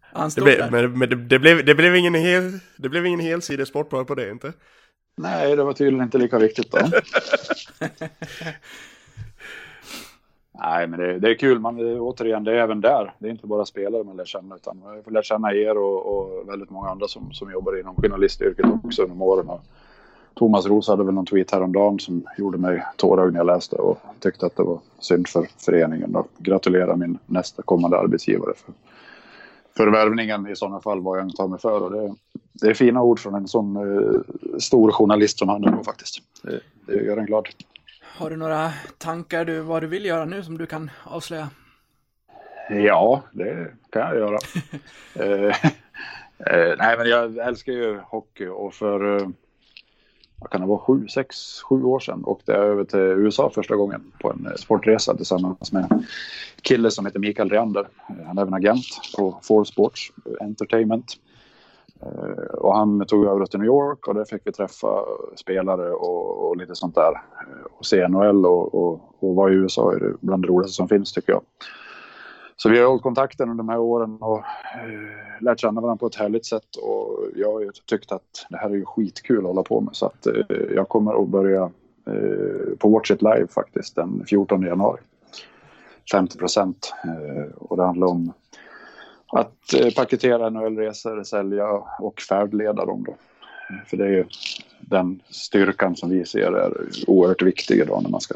Han Det blev, men, men det, det, blev, det, blev ingen hel, det blev ingen helsida Sportbladet på det inte. Nej, det var tydligen inte lika viktigt då. Nej, men det, det är kul. Man, det- återigen, det är även där. Det är inte bara spelare man lär känna, utan man får lära känna er och, och väldigt många andra som, som jobbar inom journalistyrket också genom åren. Och Thomas Roos hade väl någon tweet häromdagen som gjorde mig tårögd när jag läste och tyckte att det var synd för föreningen. Och gratulera min nästa kommande arbetsgivare för, förvärvningen i sådana fall, vad jag än tar mig för. Och det, det är fina ord från en sån eh, stor journalist som han är faktiskt. Det, det gör en glad. Har du några tankar du vad du vill göra nu som du kan avslöja? Ja, det kan jag göra. eh, eh, nej, men jag älskar ju hockey och för eh, vad kan det vara, sju, sex, sju år sedan åkte jag över till USA första gången på en eh, sportresa tillsammans med en kille som heter Mikael Reander. Eh, Han är även agent på Four Sports Entertainment. Eh, och han tog över till New York och där fick vi träffa spelare och, och lite sånt där. Eh, och se NHL och, och, och vara i USA är det bland det roligaste som finns tycker jag. Så vi har hållit kontakten under de här åren och eh, lärt känna varandra på ett härligt sätt. Och jag har ju tyckt att det här är ju skitkul att hålla på med. Så att eh, jag kommer att börja eh, på Watch It Live faktiskt den 14 januari. 50 procent. Eh, och det handlar om att eh, paketera NHL-resor, sälja och färdleda dem då. För det är ju den styrkan som vi ser är oerhört viktig idag när man ska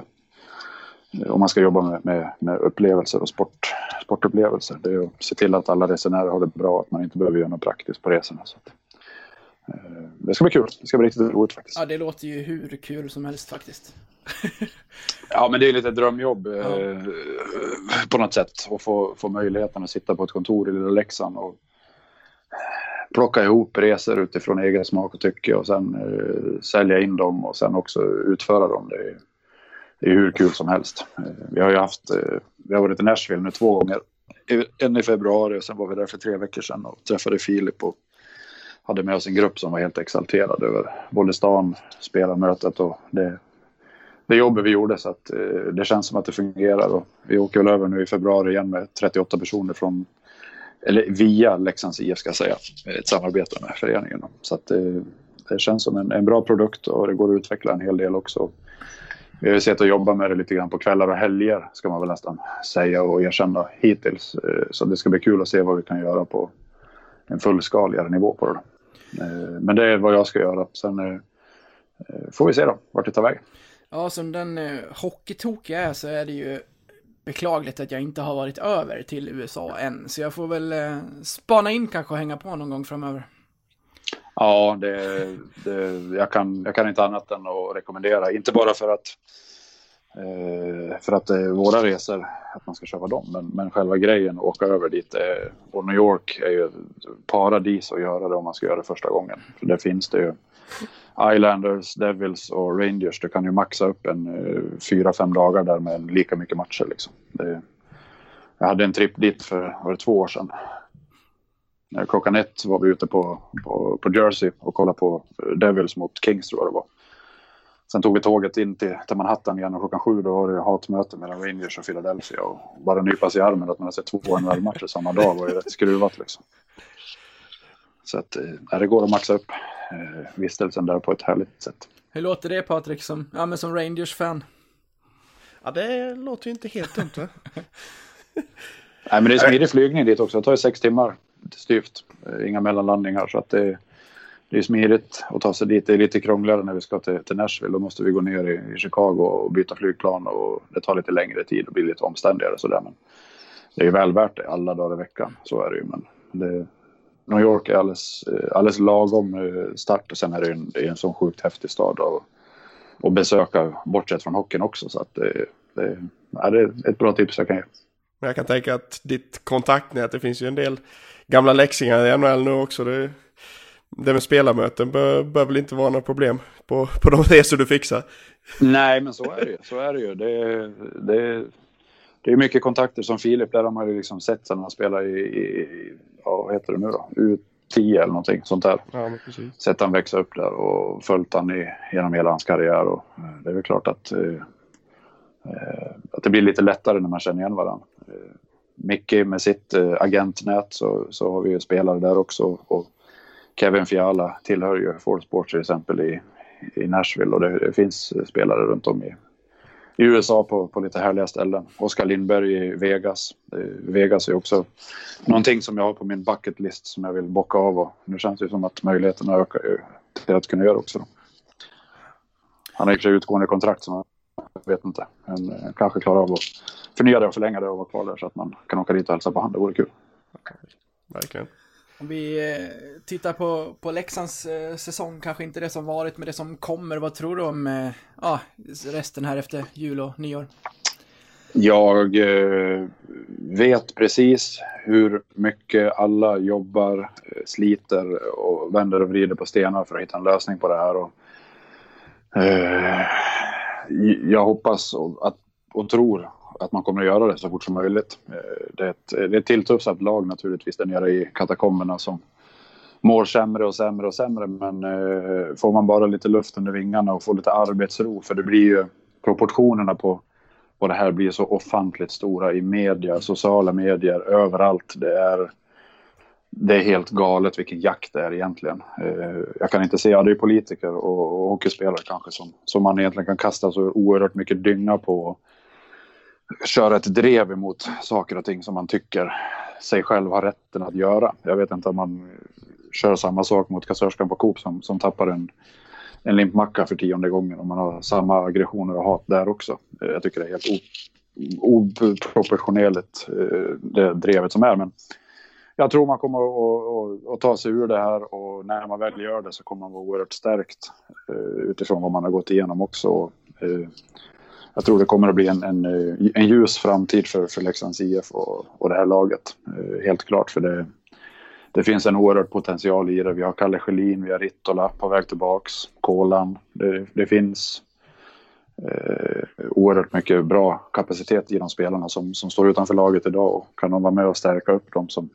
eh, om man ska jobba med, med, med upplevelser och sport, sportupplevelser. Det är att se till att alla resenärer har det bra, att man inte behöver göra något praktiskt på resorna. Så att, det ska bli kul. Det ska bli riktigt roligt faktiskt. Ja, det låter ju hur kul som helst faktiskt. Ja, men det är lite drömjobb eh, på något sätt. Att få, få möjligheten att sitta på ett kontor i lilla Leksand och plocka ihop resor utifrån egen smak och tycke och sen eh, sälja in dem och sen också utföra dem. Det är, det är hur kul som helst. Eh, vi har ju haft, eh, vi har varit i Nashville nu två gånger. En i februari och sen var vi där för tre veckor sedan och träffade Filip och hade med oss en grupp som var helt exalterad över både stan, spelarmötet och det, det jobbet vi gjorde så att eh, det känns som att det fungerar. Och vi åker väl över nu i februari igen med 38 personer från, eller via Leksands IF ska jag säga, ett samarbete med föreningen. Så att eh, det känns som en, en bra produkt och det går att utveckla en hel del också. Vi har ju sett att jobba med det lite grann på kvällar och helger ska man väl nästan säga och erkänna hittills. Eh, så det ska bli kul att se vad vi kan göra på en fullskaligare nivå på det. Eh, Men det är vad jag ska göra. Sen eh, eh, får vi se då vart det tar vägen. Ja, som den eh, hockeytok jag är så är det ju beklagligt att jag inte har varit över till USA än. Så jag får väl eh, spana in kanske och hänga på någon gång framöver. Ja, det, det, jag, kan, jag kan inte annat än att rekommendera. Inte bara för att, Eh, för att det är våra resor, att man ska köpa dem, men, men själva grejen att åka över dit. Eh, och New York är ju paradis att göra det om man ska göra det första gången. För där finns det ju Islanders, Devils och Rangers. Du kan ju maxa upp en eh, fyra, fem dagar där med lika mycket matcher. Liksom. Det, jag hade en tripp dit för var det två år sedan. När klockan ett var vi ute på, på, på Jersey och kollade på eh, Devils mot Kings tror jag det var. Sen tog vi tåget in till, till Manhattan igen och klockan sju då var det hatmöte mellan Rangers och Philadelphia. Och bara nypas i armen att man har sett två NHL-matcher samma dag var ju rätt skruvat liksom. Så att eh, det går att maxa upp eh, vistelsen där på ett härligt sätt. Hur låter det Patrik, som, ja, men som Rangers-fan? Ja, det låter ju inte helt dumt va? Nej, men det är smidig flygning dit också. Det tar ju sex timmar styvt. Eh, Inga mellanlandningar. Så att det, det är smidigt att ta sig dit. Det är lite krångligare när vi ska till, till Nashville. Då måste vi gå ner i, i Chicago och byta flygplan. Och det tar lite längre tid och blir lite omständigare. Sådär. Men det är ju väl värt det alla dagar i veckan. Så är det ju. Men det, New York är alldeles, eh, alldeles lagom eh, start. Och sen är det en, det är en sån sjukt häftig stad. att, att besöka bortsett från hockeyn också. Så att det, det, ja, det är ett bra tips jag kan ge. Men jag kan tänka att ditt kontaktnät, det finns ju en del gamla läxingar i NHL nu också. Det, det med spelarmöten bör, bör väl inte vara något problem på, på de resor du fixar. Nej, men så är det ju. Så är det, ju. Det, det, det är mycket kontakter som Filip, där har man ju liksom sett sen han spelar i, i ja, vad heter det nu då, U10 eller någonting sånt där. Ja, men precis. Sett han växa upp där och följt han i, genom hela hans karriär. Och eh, det är väl klart att, eh, eh, att det blir lite lättare när man känner igen varandra. Eh, Micke med sitt agentnät så, så har vi ju spelare där också. Och Kevin Fiala tillhör ju Ford Sports till exempel i, i Nashville och det, det finns spelare runt om i, i USA på, på lite härliga ställen. Oskar Lindberg i Vegas. Eh, Vegas är också någonting som jag har på min bucket list som jag vill bocka av och nu känns det som att möjligheterna ökar ju till att kunna göra också. Då. Han har i och för sig utgående kontrakt som jag vet inte. Men eh, kanske klarar av att förnya det och förlänga det och vara kvar där så att man kan åka dit och hälsa på honom. Det vore kul. Verkligen. Om vi eh, tittar på, på Leksands eh, säsong, kanske inte det som varit, men det som kommer. Vad tror du om eh, ja, resten här efter jul och nyår? Jag vet precis hur mycket alla jobbar, sliter och vänder och vrider på stenar för att hitta en lösning på det här. Och, eh, jag hoppas och, att, och tror att man kommer att göra det så fort som möjligt. Eh, det är ett, eh, det är ett tilltufsat lag naturligtvis där nere i katakomberna som mår sämre och sämre och sämre. Men eh, får man bara lite luft under vingarna och får lite arbetsro för det blir ju proportionerna på på det här blir så ofantligt stora i media, sociala medier, överallt. Det är, det är helt galet vilken jakt det är egentligen. Eh, Jag kan inte se, ja det är politiker och, och hockeyspelare kanske som, som man egentligen kan kasta så oerhört mycket dynga på. Och köra ett drev emot saker och ting som man tycker sig själv har rätten att göra. Jag vet inte om man kör samma sak mot kassörskan på Coop som, som tappar en, en limpmacka för tionde gången. Om man har samma aggressioner och hat där också. Jag tycker det är helt oproportionerligt eh, det drevet som är. Men jag tror man kommer att, ta sig ur det här och när man väl gör det så kommer man vara oerhört stärkt eh, utifrån vad man har gått igenom också. Eh, jag tror det kommer att bli en, en, eh, en ljus framtid för, för Leksands IF och, och det här laget. Eh, helt klart för det, det finns en oerhörd potential i det. Vi har Kalle Schelin, vi har Rittola på väg tillbaks, Kolan. Det, det finns eh, oerhört mycket bra kapacitet i de spelarna som, som står utanför laget idag och kan de vara med och stärka upp dem som,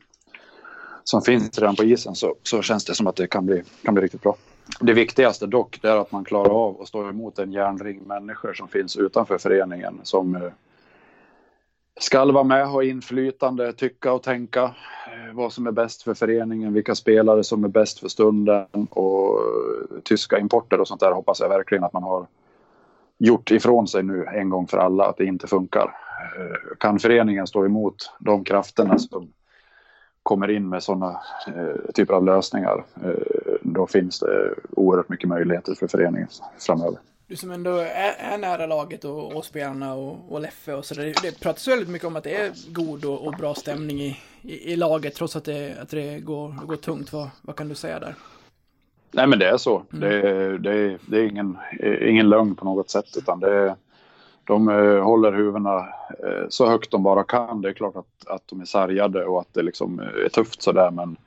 som finns redan på isen så, så känns det som att det kan bli, kan bli riktigt bra. Det viktigaste dock är att man klarar av att stå emot en järnring människor som finns utanför föreningen som eh, skall ska vara med, ha inflytande, tycka och tänka eh, vad som är bäst för föreningen, vilka spelare som är bäst för stunden och eh, tyska importer och sånt där hoppas jag verkligen att man har gjort ifrån sig nu en gång för alla att det inte funkar. Kan föreningen stå emot de krafterna som kommer in med sådana eh, typer av lösningar. Eh, då finns det oerhört mycket möjligheter för föreningen framöver. Du som ändå är, är nära laget och, och spelarna och, och Leffe och så där. Det pratas väldigt mycket om att det är god och, och bra stämning i, i, i, laget trots att det, att det går, går tungt. Vad, vad kan du säga där? Nej men det är så. Mm. Det, det, det, är ingen, ingen lögn på något sätt utan det de eh, håller huvudena eh, så högt de bara kan. Det är klart att, att de är sargade och att det liksom är tufft sådär men eh,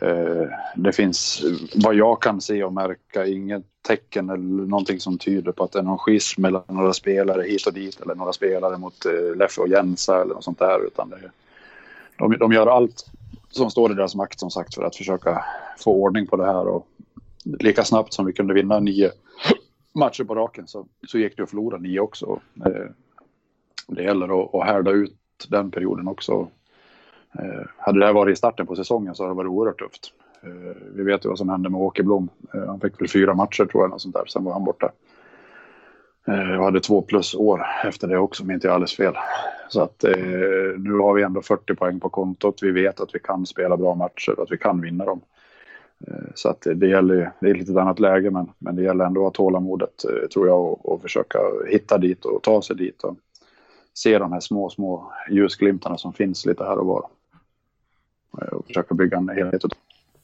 Eh, det finns vad jag kan se och märka inget tecken eller någonting som tyder på att det är någon schism mellan några spelare hit och dit eller några spelare mot eh, Leffe och Jensa eller något sånt där utan det, de, de gör allt som står i deras makt som sagt för att försöka få ordning på det här och lika snabbt som vi kunde vinna nio matcher på raken så, så gick det att förlora nio också. Eh, det gäller att, att härda ut den perioden också. Eh, hade det här varit i starten på säsongen så hade det varit oerhört tufft. Eh, vi vet ju vad som hände med Åke Blom. Eh, han fick väl fyra matcher tror jag, sånt där. sen var han borta. Jag hade två plus år efter det också om inte jag alldeles fel. Så att nu har vi ändå 40 poäng på kontot. Vi vet att vi kan spela bra matcher och att vi kan vinna dem. Eh, så att det gäller, det är ett lite annat läge men, men det gäller ändå att ha tålamodet eh, tror jag och, och försöka hitta dit och ta sig dit och se de här små, små ljusglimtarna som finns lite här och var. Eh, och försöka bygga en helhet.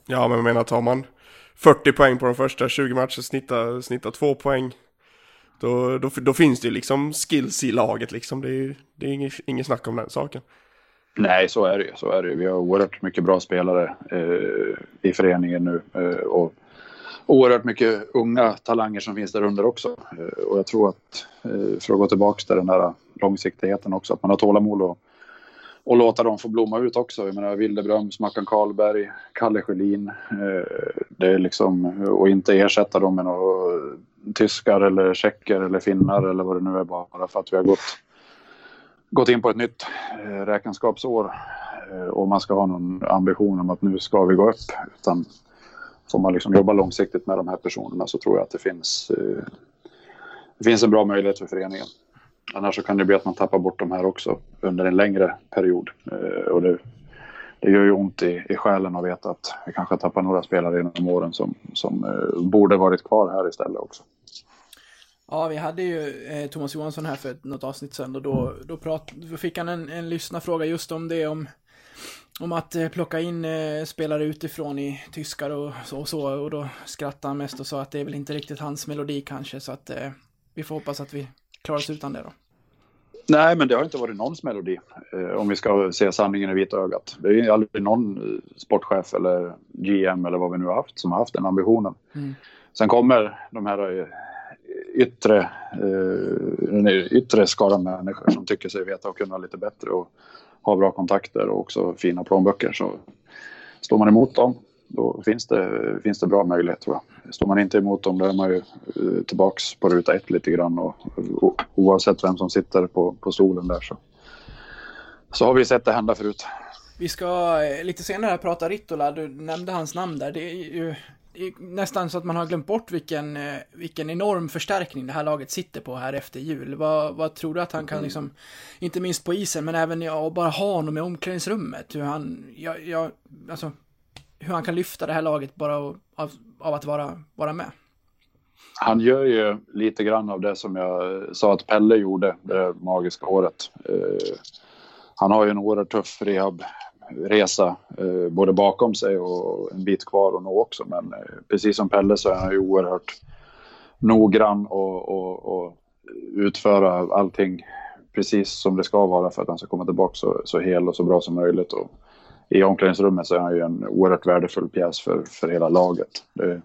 Ja, men jag menar tar man 40 poäng på de första 20 matcherna, snittar, snittar 2 poäng. Då, då, då finns det ju liksom skills i laget liksom. Det är, det är inget, inget snack om den saken. Nej, så är det ju. Så är det. Vi har oerhört mycket bra spelare eh, i föreningen nu. Eh, och oerhört mycket unga talanger som finns där under också. Eh, och jag tror att, eh, för att gå tillbaka till den där långsiktigheten också, att man har tålamod och, och låta dem få blomma ut också. Jag menar Wildebröms, Mackan Karlberg, Kalle Sjölin. Eh, det är liksom, och inte ersätta dem med några tyskar eller tjecker eller finnar eller vad det nu är bara för att vi har gått gått in på ett nytt eh, räkenskapsår eh, och man ska ha någon ambition om att nu ska vi gå upp. Utan får man liksom jobba långsiktigt med de här personerna så tror jag att det finns, det finns en bra möjlighet för föreningen. Annars så kan det bli att man tappar bort de här också under en längre period. Eh, och det, det gör ju ont i, i själen att veta att vi kanske tappar några spelare genom åren som, som eh, borde varit kvar här istället också. Ja, vi hade ju eh, Thomas Johansson här för något avsnitt sedan och då, då, prat, då fick han en, en lyssnarfråga just om det, om, om att eh, plocka in eh, spelare utifrån i tyskar och så, och så, och då skrattade han mest och sa att det är väl inte riktigt hans melodi kanske, så att eh, vi får hoppas att vi klarar oss utan det då. Nej, men det har inte varit någons melodi, eh, om vi ska se sanningen i vitögat. Det är aldrig någon eh, sportchef eller GM eller vad vi nu har haft som har haft den ambitionen. Mm. Sen kommer de här eh, yttre, eh, yttre skaran människor som tycker sig veta och kunna lite bättre och har bra kontakter och också fina plånböcker. Så står man emot dem, då finns det, finns det bra möjlighet tror jag. Står man inte emot dem, då är man ju eh, tillbaks på ruta ett lite grann och, och oavsett vem som sitter på, på stolen där så, så har vi sett det hända förut. Vi ska eh, lite senare prata Rittola, du nämnde hans namn där. Det är ju nästan så att man har glömt bort vilken, eh, vilken enorm förstärkning det här laget sitter på här efter jul. Vad, vad tror du att han kan mm. liksom, inte minst på isen, men även ja, bara ha honom i omklädningsrummet, hur han, ja, ja, alltså, hur han kan lyfta det här laget bara av, av att vara, vara med? Han gör ju lite grann av det som jag sa att Pelle gjorde det magiska året. Eh, han har ju en oerhört tuff rehabresa, eh, både bakom sig och en bit kvar att nå också. Men eh, precis som Pelle så är han ju oerhört noggrann och, och, och utföra allting precis som det ska vara för att han ska komma tillbaka så, så hel och så bra som möjligt. Och i omklädningsrummet så är han ju en oerhört värdefull pjäs för, för hela laget. Det,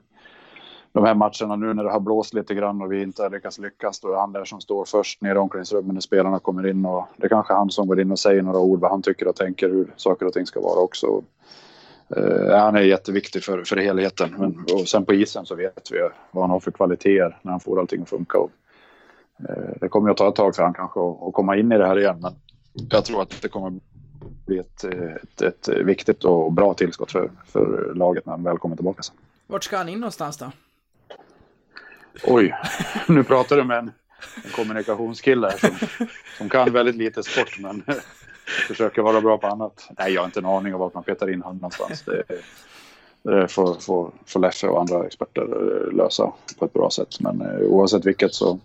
de här matcherna nu när det har blåst lite grann och vi inte har lyckats lyckas, då är han där som står först nere i omklädningsrummet när spelarna kommer in och det är kanske han som går in och säger några ord vad han tycker och tänker hur saker och ting ska vara också. Uh, han är jätteviktig för, för helheten. Men, och sen på isen så vet vi vad han har för kvaliteter när han får allting att funka. Och, uh, det kommer att ta ett tag för han kanske att, komma in i det här igen. Men jag tror att det kommer bli ett, ett, ett viktigt och bra tillskott för, för laget när han väl kommer tillbaka. Sen. Vart ska han in någonstans då? Oj, nu pratar du med en, en kommunikationskille som, som kan väldigt lite sport men försöker vara bra på annat. Nej, jag har inte en aning om vart man petar in honom någonstans. Det, Det får, får, får Leffe och andra experter lösa på ett bra sätt. Men eh, oavsett vilket så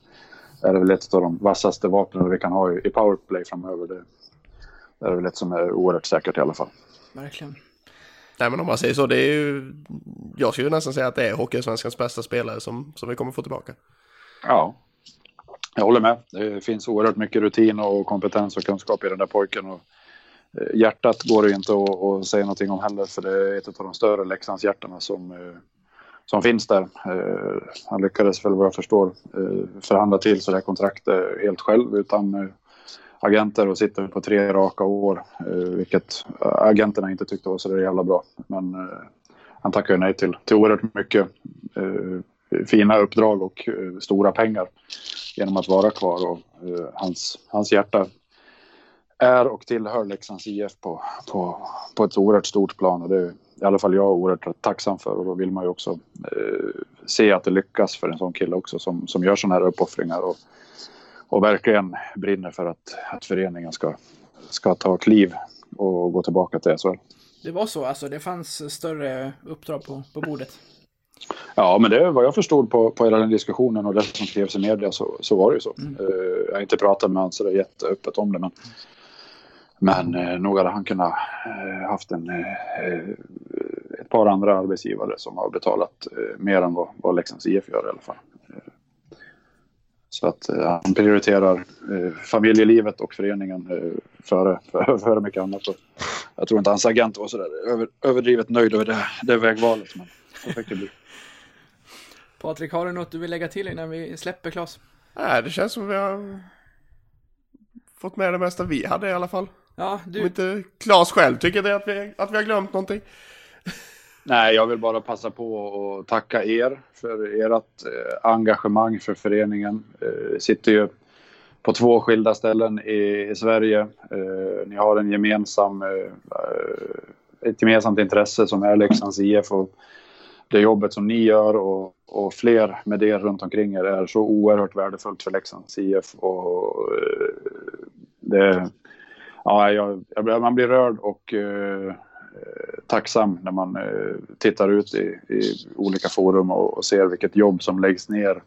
är det väl ett av de vassaste vapnen vi kan ha i powerplay framöver. Det, det är väl ett som är oerhört säkert i alla fall. Verkligen. Nej men om man säger så, det är ju... Jag skulle nästan säga att det är Hockeysvenskans bästa spelare som, som vi kommer få tillbaka. Ja, jag håller med. Det finns oerhört mycket rutin och kompetens och kunskap i den där pojken. Och eh, hjärtat går det inte att, att säga någonting om heller för det är ett av de större Leksandshjärtarna som, eh, som finns där. Eh, Han lyckades väl vad jag förstår förhandla till sig det här kontraktet helt själv utan agenter och sitter på tre raka år. eh, Vilket eh, agenterna inte tyckte var så där jävla bra. Men eh, han tackade nej till, till oerhört mycket eh, fina uppdrag och eh, stora pengar genom att vara kvar. Och, eh, hans, hans hjärta är och tillhör Leksands IF på, på, på ett oerhört stort plan. Och det är i alla fall jag oerhört tacksam för. Och då vill man ju också eh, se att det lyckas för en sån kille också som, som gör sådana här uppoffringar. Och, och verkligen brinner för att, att föreningen ska, ska ta kliv och gå tillbaka till SHL. Det var så alltså, det fanns större uppdrag på, på bordet. Ja, men det vad jag förstod på, på hela den diskussionen och det som skrevs i media så, så var det ju så. Eh, jag har inte pratat med honom så det är jätteöppet om det men, men eh, nog hade han kunnat eh, haft en, ett par andra arbetsgivare som har betalat mer än vad, vad Leksands IF gör i alla fall. Så att eh, han prioriterar eh, familjelivet och föreningen eh, före, före, före mycket annat. Och jag tror inte hans agent var sådär över, överdrivet nöjd över det, det vägvalet. Men så fick det bli. Patrik, har du något du vill lägga till innan vi släpper Klas? Nej, det känns som vi har fått med det mesta vi hade i alla fall. Ja, Om du, inte Claes själv tycker det att vi, att vi har glömt någonting. Nej, jag vill bara passa på att tacka er för ert eh, engagemang för föreningen. Eh, sitter ju på två skilda ställen i, i Sverige. Eh, ni har en gemensam, eh, ett gemensamt intresse som är Leksands IF och det jobbet som ni gör och, och fler med er runt omkring er är så oerhört värdefullt för Leksands IF. Och, eh, det, ja, jag, jag, man blir rörd och eh, Eh, tacksam när man eh, tittar ut i, i olika forum och, och ser vilket jobb som läggs ner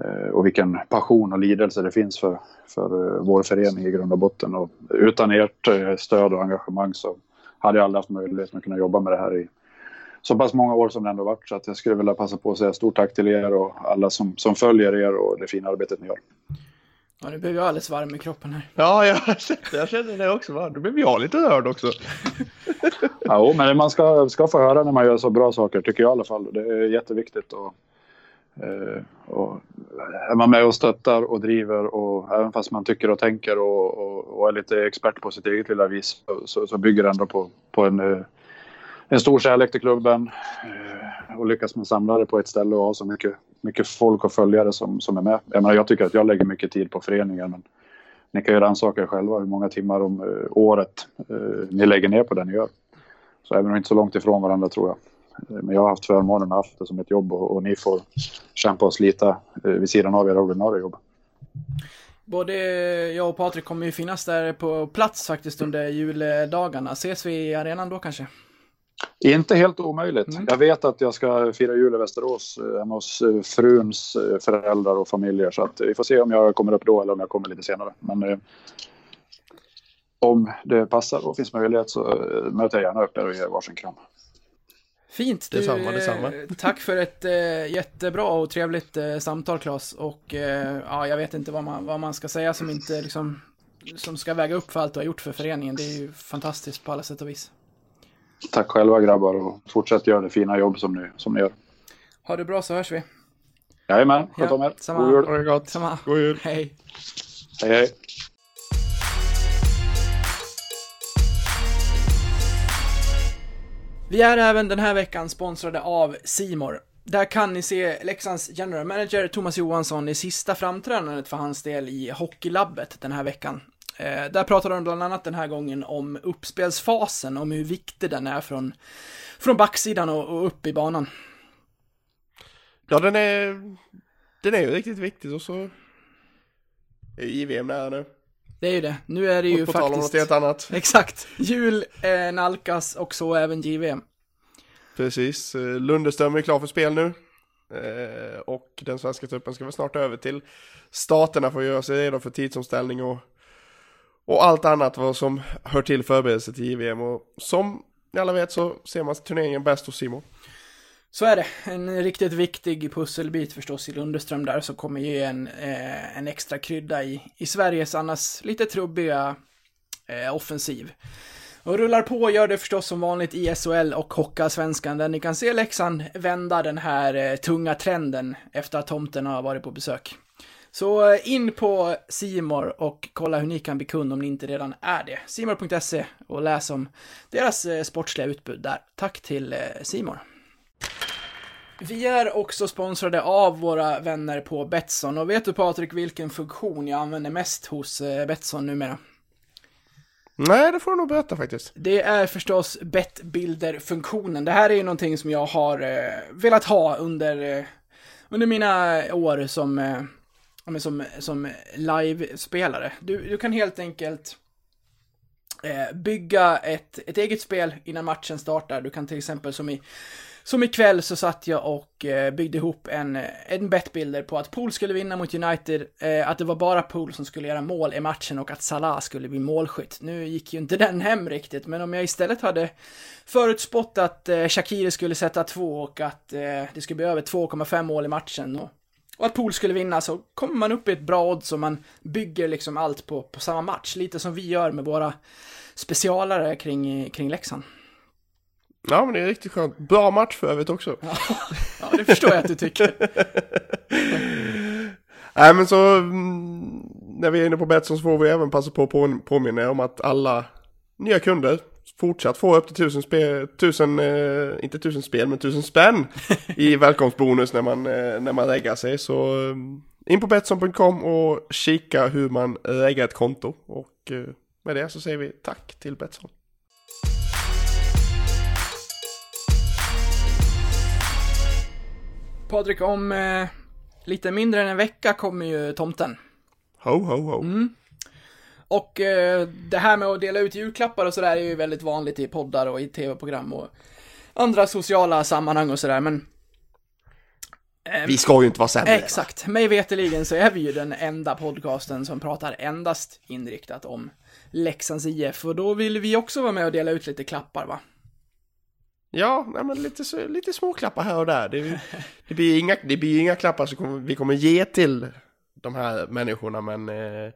eh, och vilken passion och lidelse det finns för, för vår förening i grund och botten. Och utan ert stöd och engagemang så hade jag aldrig haft möjlighet att kunna jobba med det här i så pass många år som det ändå varit. Så att jag skulle vilja passa på att säga stort tack till er och alla som, som följer er och det fina arbetet ni gör ja, nu blev jag alldeles varm i kroppen här. Ja, jag jag kände det också. Va? Då blev jag lite rörd också. Ja, men man ska, ska få höra när man gör så bra saker, tycker jag i alla fall. Det är jätteviktigt. Och, eh, och är man med och stöttar och driver och även fast man tycker och tänker och, och, och är lite expert på sitt eget lilla vis så, så, så bygger det ändå på, på en, eh, en stor kärlek till klubben. Eh, och lyckas man samla det på ett ställe och ha så mycket, mycket folk och följare som, som är med. Jag, menar, jag tycker att jag lägger mycket tid på föreningen men ni kan ju rannsaka er själva hur många timmar om uh, året uh, ni lägger ner på det ni gör. Så även om vi inte är så långt ifrån varandra tror jag. Eh, men jag har haft förmånen att haft det som ett jobb och, och ni får kämpa och slita eh, vid sidan av era ordinarie jobb. Både jag och Patrik kommer ju finnas där på plats faktiskt under juldagarna. Ses vi i arenan då kanske? Inte helt omöjligt. Mm. Jag vet att jag ska fira jul i Västerås eh, hemma hos eh, fruns eh, föräldrar och familjer. Så att vi får se om jag kommer upp då eller om jag kommer lite senare. Men eh, om det passar och finns möjlighet så möter jag gärna upp er och ger varsin kram. Fint! Du, Detsamma, detsamma. Tack för ett eh, jättebra och trevligt eh, samtal Claes. Och eh, ja, jag vet inte vad man, vad man ska säga som inte liksom som ska väga upp för allt du har gjort för föreningen. Det är ju fantastiskt på alla sätt och vis. Tack själva grabbar och fortsätt göra det fina jobb som ni, som ni gör. Ha det bra så hörs vi. Jajamän, sköt Ja, om er. samma. God jul. Ha det gott. Samma. God jul. Hej. Hej hej. Vi är även den här veckan sponsrade av Simor. Där kan ni se Leksands general manager Thomas Johansson i sista framträdandet för hans del i Hockeylabbet den här veckan. Eh, där pratar de bland annat den här gången om uppspelsfasen, om hur viktig den är från, från backsidan och, och upp i banan. Ja, den är, den är ju riktigt viktig och så är JVM nära nu. Det är ju det. Nu är det ju Och på tal om något faktiskt... helt annat. Exakt. Jul eh, nalkas och så även JVM. Precis, Eh, Lundeström är klar för spel nu. Eh, Och den svenska truppen ska väl snart över till staterna för att göra sig redo för tidsomställning och, och allt annat vad som hör till förberedelse till JVM. Och som ni alla vet så ser man turneringen bäst hos Simon. Så är det. En riktigt viktig pusselbit förstås i Lundeström där som kommer ge en, eh, en extra krydda i, i Sveriges annars lite trubbiga eh, offensiv. Och rullar på gör det förstås som vanligt i SHL och Hockeyallsvenskan där ni kan se Leksand vända den här eh, tunga trenden efter att tomten har varit på besök. Så eh, in på Simor och kolla hur ni kan bli kund om ni inte redan är det. Simor.se och läs om deras eh, sportsliga utbud där. Tack till eh, Simor. Vi är också sponsrade av våra vänner på Betsson och vet du Patrik vilken funktion jag använder mest hos Betsson numera? Nej, det får du nog berätta faktiskt. Det är förstås bettbilder-funktionen. Det här är ju någonting som jag har eh, velat ha under, eh, under mina år som, eh, men som, som live-spelare. Du, du kan helt enkelt eh, bygga ett, ett eget spel innan matchen startar. Du kan till exempel som i som ikväll så satt jag och eh, byggde ihop en, eh, en bettbilder på att Pool skulle vinna mot United, eh, att det var bara Pool som skulle göra mål i matchen och att Salah skulle bli målskytt. Nu gick ju inte den hem riktigt, men om jag istället hade förutspått att eh, Shakiri skulle sätta två och att eh, det skulle bli över 2,5 mål i matchen och, och att Pool skulle vinna så kommer man upp i ett bra odds och man bygger liksom allt på, på samma match, lite som vi gör med våra specialare kring, kring Leksand. Ja, men det är riktigt skönt. Bra match för övrigt också. Ja, det förstår jag att du tycker. Nej, men så mm, när vi är inne på Betsson så får vi även passa på att på, påminna om att alla nya kunder fortsatt får upp till tusen spel, tusen, eh, inte tusen spel, men tusen spänn i välkomstbonus när man, eh, när man lägger sig. Så eh, in på Betsson.com och kika hur man lägger ett konto. Och eh, med det så säger vi tack till Betsson. Patrik, om eh, lite mindre än en vecka kommer ju tomten. Ho, ho, ho. Och eh, det här med att dela ut julklappar och sådär är ju väldigt vanligt i poddar och i tv-program och andra sociala sammanhang och sådär, men Vi ska ju inte vara sämre. Exakt. Mig veterligen så är vi ju den enda podcasten som pratar endast inriktat om Leksands IF och då vill vi också vara med och dela ut lite klappar va? Ja, men lite, lite småklappar här och där. Det, det, blir inga, det blir inga klappar som vi kommer ge till de här människorna, men eh,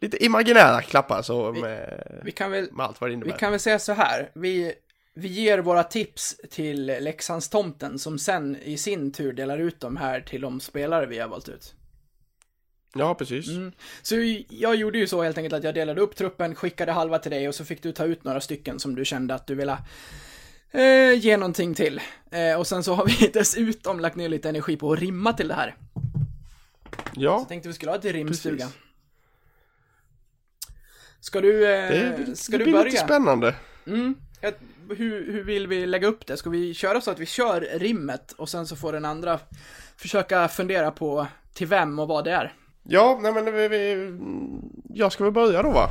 lite imaginära klappar så med, Vi kan väl, med allt vad det innebär. vi kan väl säga så här, vi, vi ger våra tips till Leksandstomten som sen i sin tur delar ut dem här till de spelare vi har valt ut. Ja, precis. Så jag gjorde ju så helt enkelt att jag delade upp truppen, skickade halva till dig och så fick du ta ut några stycken som du kände att du ville eh, ge någonting till. Eh, och sen så har vi dessutom lagt ner lite energi på att rimma till det här. Ja, Jag tänkte vi skulle ha ett rimstuga. Precis. Ska du, eh, det, ska det du blir börja? lite spännande. Mm. Jag, hur, hur vill vi lägga upp det? Ska vi köra så att vi kör rimmet och sen så får den andra försöka fundera på till vem och vad det är? Ja, nej men vi, vi, jag ska väl börja då va?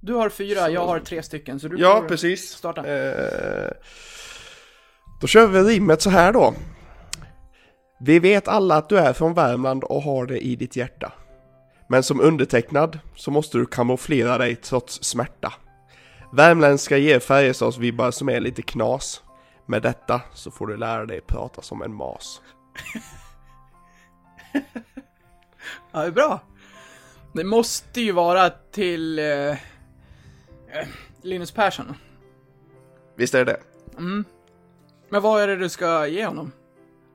Du har fyra, jag har tre stycken, så du Ja, får precis. starta. Eh, då kör vi rimmet så här då. Vi vet alla att du är från Värmland och har det i ditt hjärta. Men som undertecknad så måste du kamouflera dig trots smärta. Värmländska ger Färjestadsvibbar som är lite knas. Med detta så får du lära dig prata som en mas. Ja, det är bra. Det måste ju vara till eh, Linus Persson. Visst är det det? Men vad är det du ska ge honom?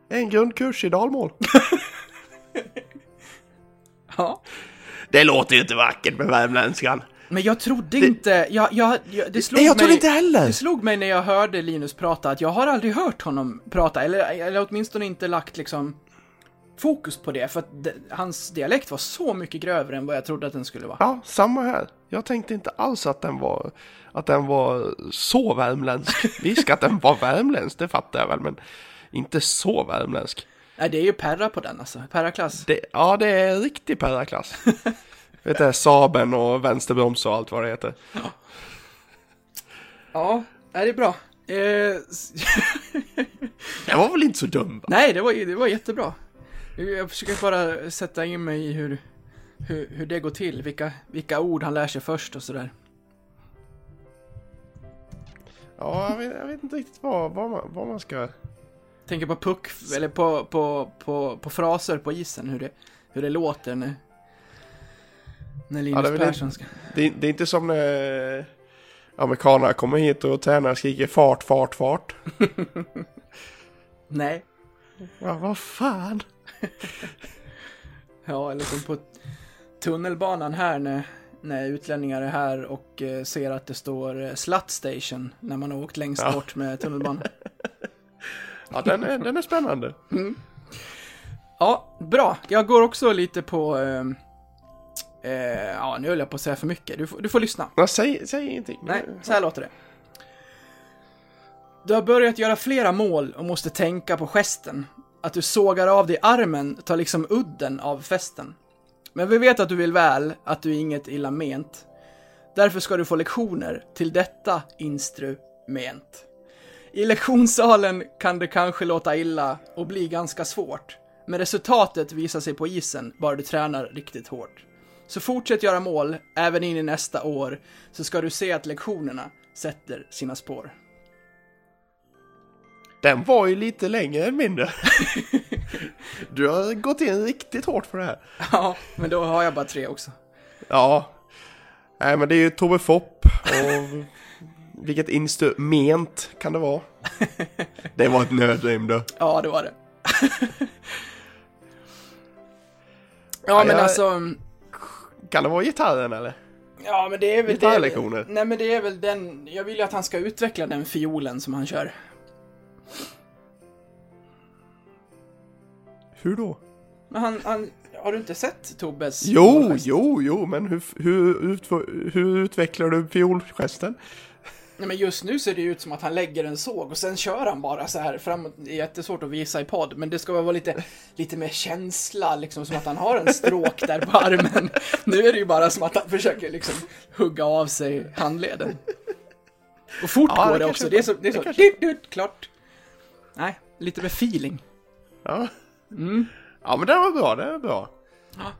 En grundkurs i dalmål. Ja. Det låter ju inte vackert med värmländskan. Men jag trodde inte, jag, jag, jag, det slog Nej, jag mig, inte heller. Det slog mig när jag hörde Linus prata att jag har aldrig hört honom prata, eller, eller åtminstone inte lagt liksom fokus på det, för att det, hans dialekt var så mycket grövre än vad jag trodde att den skulle vara. Ja, samma här. Jag tänkte inte alls att den var, att den var så värmländsk. Visst att den var värmländsk, det fattar jag väl, men inte så värmländsk. Nej, det är ju Perra på den alltså, Perra-klass. Det, ja, det är riktig perraklass. Vet du, Saben och vänsterbroms och allt vad det heter. Ja, är det är bra. Eh, Den var väl inte så dum va? nej, det var, det var jättebra. Jag försöker bara sätta in mig i hur, hur, hur det går till, vilka, vilka ord han lär sig först och sådär. Ja, jag vet, jag vet inte riktigt vad, vad, man, vad man ska... Tänker på puck, eller på, på, på, på fraser på isen, hur det, hur det låter när, när Linus Ja, det Persson ska... Det, det är inte som när amerikanerna kommer hit och tränare skriker fart, fart, fart. Nej. Ja, vad fan? Ja, eller som på tunnelbanan här när, när utlänningar är här och eh, ser att det står eh, Slut Station när man har åkt längst Ja. bort med tunnelbanan. Ja, den är, den är spännande. Ja, bra. Jag går också lite på... Eh, eh, ja, nu höll jag på att säga för mycket. Du får, du får lyssna. Ja, säg, säg ingenting. Nej, så här låter det. Du har börjat göra flera mål och måste tänka på gesten. Att du sågar av dig armen tar liksom udden av festen. Men vi vet att du vill väl, att du är inget illa ment. Därför ska du få lektioner till detta instrument. I lektionssalen kan det kanske låta illa och bli ganska svårt. Men resultatet visar sig på isen bara du tränar riktigt hårt. Så fortsätt göra mål, även in i nästa år, så ska du se att lektionerna sätter sina spår. Den var ju lite längre än mindre. Du har gått in riktigt hårt för det här. Ja, men då har jag bara tre också. Ja. Nej, men det är ju Tove Fopp och vilket instrument kan det vara? Det var ett nödrim du. Ja, det var det. ja, men jag- alltså... Kan det vara gitarren eller? Ja, men det är väl Gitarrlektioner. Nej, men det är väl den... Jag vill ju att han ska utveckla den fiolen som han kör. Hur då? Men han, han... Har du inte sett Tobbes? Jo, jo, jo, men hur, hur, ut- hur utvecklar du fiolgesten? Nej, men just nu ser det ut som att han lägger en såg och sen kör han bara så här framåt. Det är jättesvårt att visa i podd, men det ska vara lite, lite mer känsla, liksom som att han har en stråk där på armen. Nu är det ju bara som att han försöker liksom hugga av sig handleden. Och fort Ja, går det det också. Det är så, det är Det så, kanske- dit, dit, klart. Nej, lite med feeling. Ja. Mm. Ja, men det var bra, det var bra. Ja.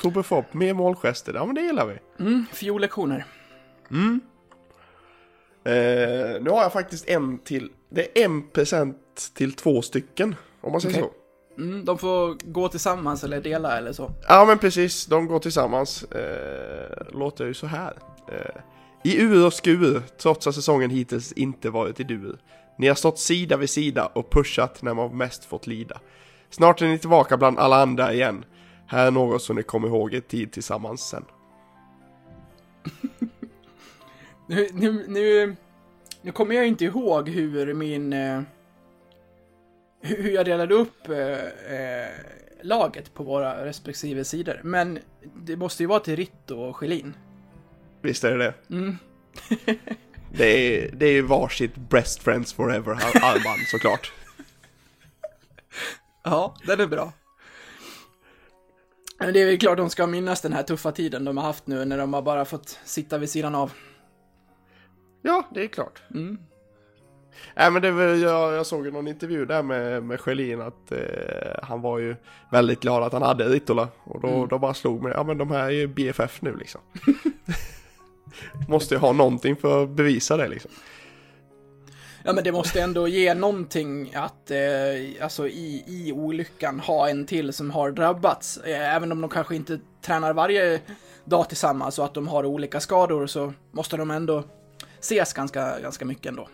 Tobbe Fopp, mer målgester, ja men det gillar vi. Mm, fiollektioner. Eh, nu har jag faktiskt en till, det är en present till två stycken, om man säger Okej. så. Mm, de får gå tillsammans eller dela eller så. Ja men precis, de går tillsammans. Eh, låter ju så här. Eh, I ur och skur, trots att säsongen hittills inte varit i dur. Ni har stått sida vid sida och pushat när man mest fått lida. Snart är ni tillbaka bland alla andra igen. Här är något som ni kommer ihåg er tid tillsammans sen. Nu, nu, nu, nu kommer jag inte ihåg hur min... Eh, hur jag delade upp eh, eh, laget på våra respektive sidor. Men det måste ju vara till Ritto och Schelin. Visst är det det? Mm. Det är, det är varsitt Best Friends Forever armband såklart. Ja, den är bra. Men det är väl klart de ska minnas den här tuffa tiden de har haft nu när de har bara fått sitta vid sidan av. Ja, det är klart. Mm. Nej men det var, jag, jag såg ju någon intervju där med, med Schelin att eh, han var ju väldigt glad att han hade Ritola. Och då, Mm. då bara slog mig, ja men de här är ju BFF nu liksom. Måste ju ha någonting för att bevisa det liksom. Ja men det måste ändå ge någonting att, eh, alltså i, i olyckan ha en till som har drabbats. Eh, även om de kanske inte tränar varje dag tillsammans och att de har olika skador så måste de ändå ses ganska, ganska mycket ändå.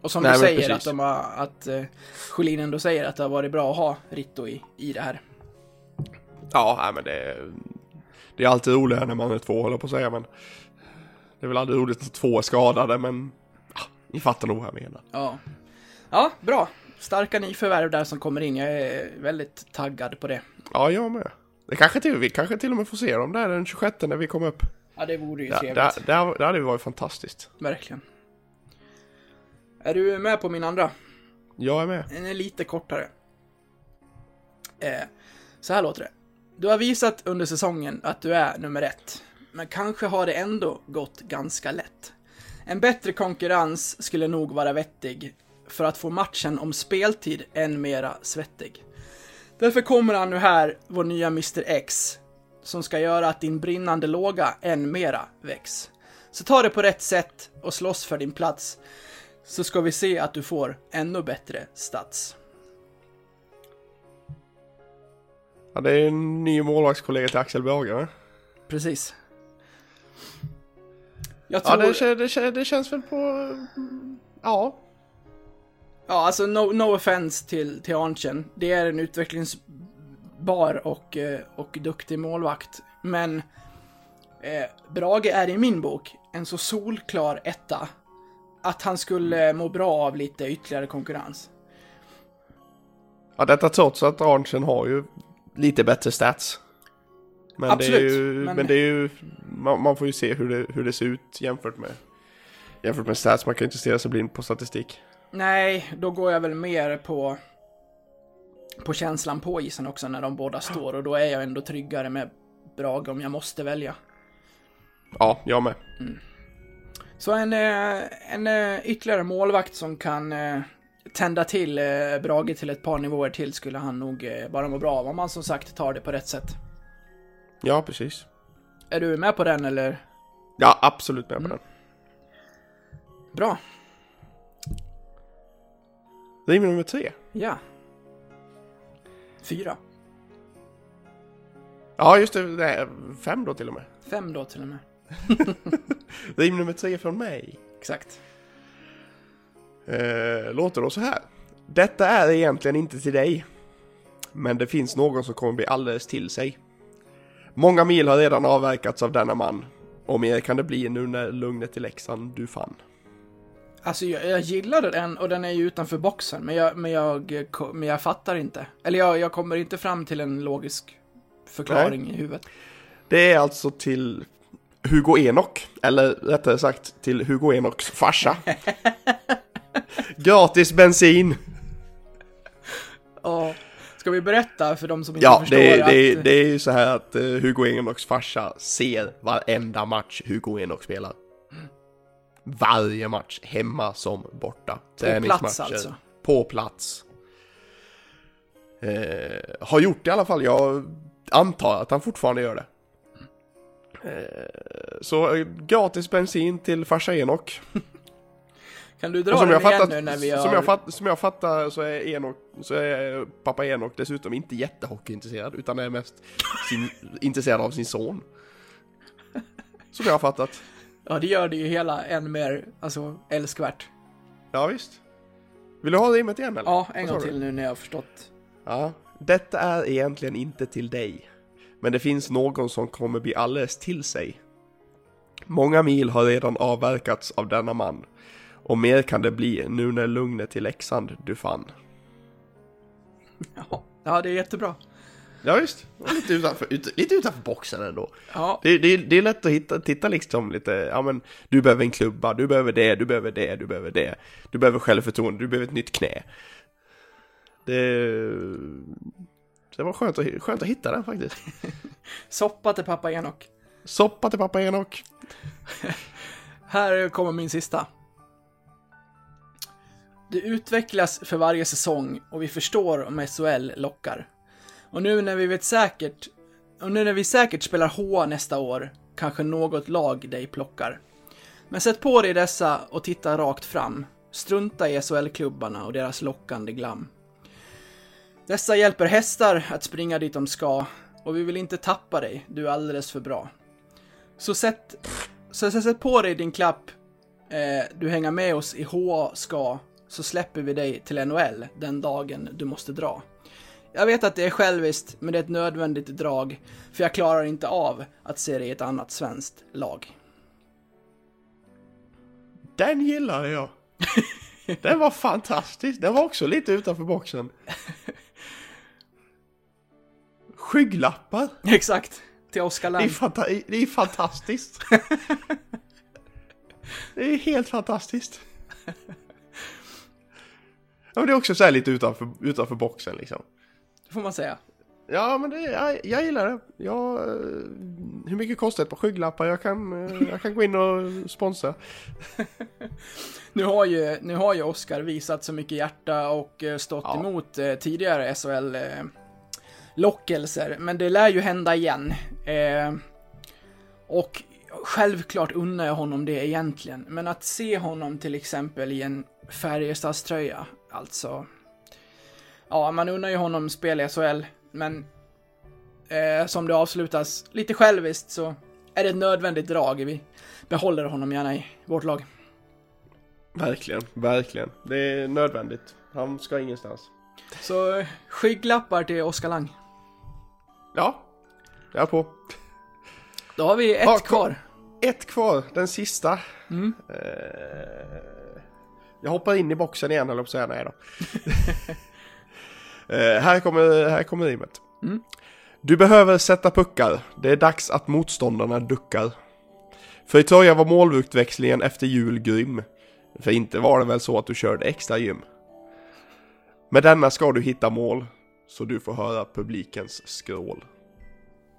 Och som Nej, du säger, precis. att, de har, att eh, Sjölin ändå säger att det har varit bra att ha Ritto i, i det här. Ja, men det, det är alltid roligare när man är två håller på att säga men. Det är väl aldrig roligt att två är skadade men. Ja, ni fattar nog vad jag menar. Ja. Ja, bra. Starka nyförvärv där som kommer in. Jag är väldigt taggad på det. Ja, jag med. Det kanske till, vi kanske till och med får se dem där den 26 när vi kommer upp. Ja, det vore ju trevligt. där, där, där hade det varit fantastiskt. Verkligen. Är du med på min andra? Jag är med. Den är lite kortare. Eh, så här låter det. Du har visat under säsongen att du är nummer ett. Men kanske har det ändå gått ganska lätt. En bättre konkurrens skulle nog vara vettig för att få matchen om speltid än mera svettig. Därför kommer han nu här, vår nya Mr X, som ska göra att din brinnande låga än mera väcks. Så ta det på rätt sätt och slåss för din plats, så ska vi se att du får ännu bättre stats. Ja, det är en ny målvaktskollega till Axel va? Precis. Jag Ja, tror... det, kän- det, kän- det känns väl på... Ja. Ja, alltså no, no offense till, till Arntzen. Det är en utvecklingsbar och, eh, och duktig målvakt. Men eh, Brage är i min bok en så solklar etta att han skulle må bra av lite ytterligare konkurrens. ja, detta trots att Arntzen har ju lite bättre stats. Men det är Absolut, ju... men- Men, det är ju... Man, man får ju se hur det, hur det ser ut jämfört med... Jämfört med stats, man kan ju inte stirra sig blind på statistik. Nej, då går jag väl mer på på känslan på isen också när de båda står och då är jag ändå tryggare med Brage om jag måste välja. Ja, jag med. Så en, eh, en eh, ytterligare målvakt som kan eh, tända till Brage till ett par nivåer till skulle han nog bara må bra av om man som sagt tar det på rätt sätt. Ja, precis. Är du med på den eller? Ja, absolut med på den. Bra. Rim nummer tre. Ja. Fyra. Ja, just det. är fem då till och med. Fem då till och med. Rim nummer tre från mig. Exakt. Eh, låter då så här. Detta är egentligen inte till dig. Men det finns någon som kommer bli alldeles till sig. Många mil har redan avverkats av denna man. Och mer kan det bli nu när lugnet i Leksand du fann. Alltså jag, jag gillade den och den är ju utanför boxen men jag, men jag, men jag fattar inte. Eller jag, jag kommer inte fram till en logisk förklaring i huvudet. Det är alltså till Hugo Enok. Eller rättare sagt till Hugo Enoks farsa. Gratis bensin. Ja. Ska vi berätta för de som inte Ja, förstår det, är- att... det, det är ju så här att eh, Hugo Enoks farsa ser varenda match Hugo Enok spelar. Varje match, hemma som borta. plats alltså. På plats. Eh, har gjort det i alla fall, jag antar att han fortfarande gör det. Eh, så eh, gratis bensin till farsa Enok. Kan du dra som, den jag igen fattat, nu när vi har... som, jag fatt, som jag fattar så är, Enok, så är pappa Enok dessutom inte jättehockeyintresserad utan är mest sin, intresserad av sin son. Som jag har fattat. Ja, det gör det ju hela än mer, alltså, älskvärt. Ja visst. Vill du ha rimmet igen eller? Ja, en gång till nu när jag har förstått. Ja. Detta är egentligen inte till dig. Men det finns någon som kommer bli alldeles till sig. Många mil har redan avverkats av denna man. Och mer kan det bli nu när lugnet i Leksand du fann. Ja, ja det är jättebra. Ja Och lite utanför, ut, lite utanför boxen ändå. Ja, Det, det, det är lätt att hitta, titta liksom lite, ja men du behöver en klubba, du behöver det, du behöver det, du behöver det. Du behöver självförtroende, du behöver ett nytt knä. Det, det var skönt att, skönt att hitta den faktiskt. soppa till pappa Enok. Soppa till pappa Enok. Här kommer min sista. Det utvecklas för varje säsong och vi förstår om SHL lockar. Och nu när vi vet säkert, och nu när vi säkert spelar HA nästa år, kanske något lag dig plockar. Men sätt på dig dessa och titta rakt fram. Strunta i SHL-klubbarna och deras lockande glam. Dessa hjälper hästar att springa dit de ska och vi vill inte tappa dig, du är alldeles för bra. Så sätt, så så sätt på dig din klapp, eh, du hänger med oss i HA ska, så släpper vi dig till NHL den dagen du måste dra. Jag vet att det är själviskt, men det är ett nödvändigt drag, för jag klarar inte av att se dig i ett annat svenskt lag. Den gillade jag. Den var fantastisk, den var också lite utanför boxen. Skygglappar, Exakt, till Oskar det är, det är fantastiskt. det är helt fantastiskt. Ja, men det är också så här lite utanför, utanför boxen liksom. Får man säga. Ja, men det, jag, jag gillar det. Jag, eh, hur mycket kostar ett par skygglappar? Jag kan, eh, jag kan gå in och sponsra. Nu har ju, nu har ju Oscar visat så mycket hjärta och eh, stått Ja. emot tidigare SHL-lockelser, men det lär ju hända igen. Och självklart unnar jag honom det egentligen, men att se honom till exempel i en Färjestadströja, alltså. Ja, man unnar ju honom spel i SHL, men eh, som det avslutas lite själviskt så är det ett nödvändigt drag. Vi behåller honom gärna i vårt lag. Verkligen, verkligen. Det är nödvändigt. Han ska ingenstans. Så eh, skygglappar till Oskar Lang. Ja, jag är på. Då har vi ett Ja, kvar. Ett kvar, den sista. Mm. Eh, jag hoppar in i boxen igen, eller på att säga nej då. eh, här kommer, här kommer rimmet. Mm. Du behöver sätta puckar. Det är dags att motståndarna duckar. För i Troja var målutväxlingen efter jul grym. För inte var det väl så att du körde extra gym. Med denna ska du hitta mål. Så du får höra publikens skrål.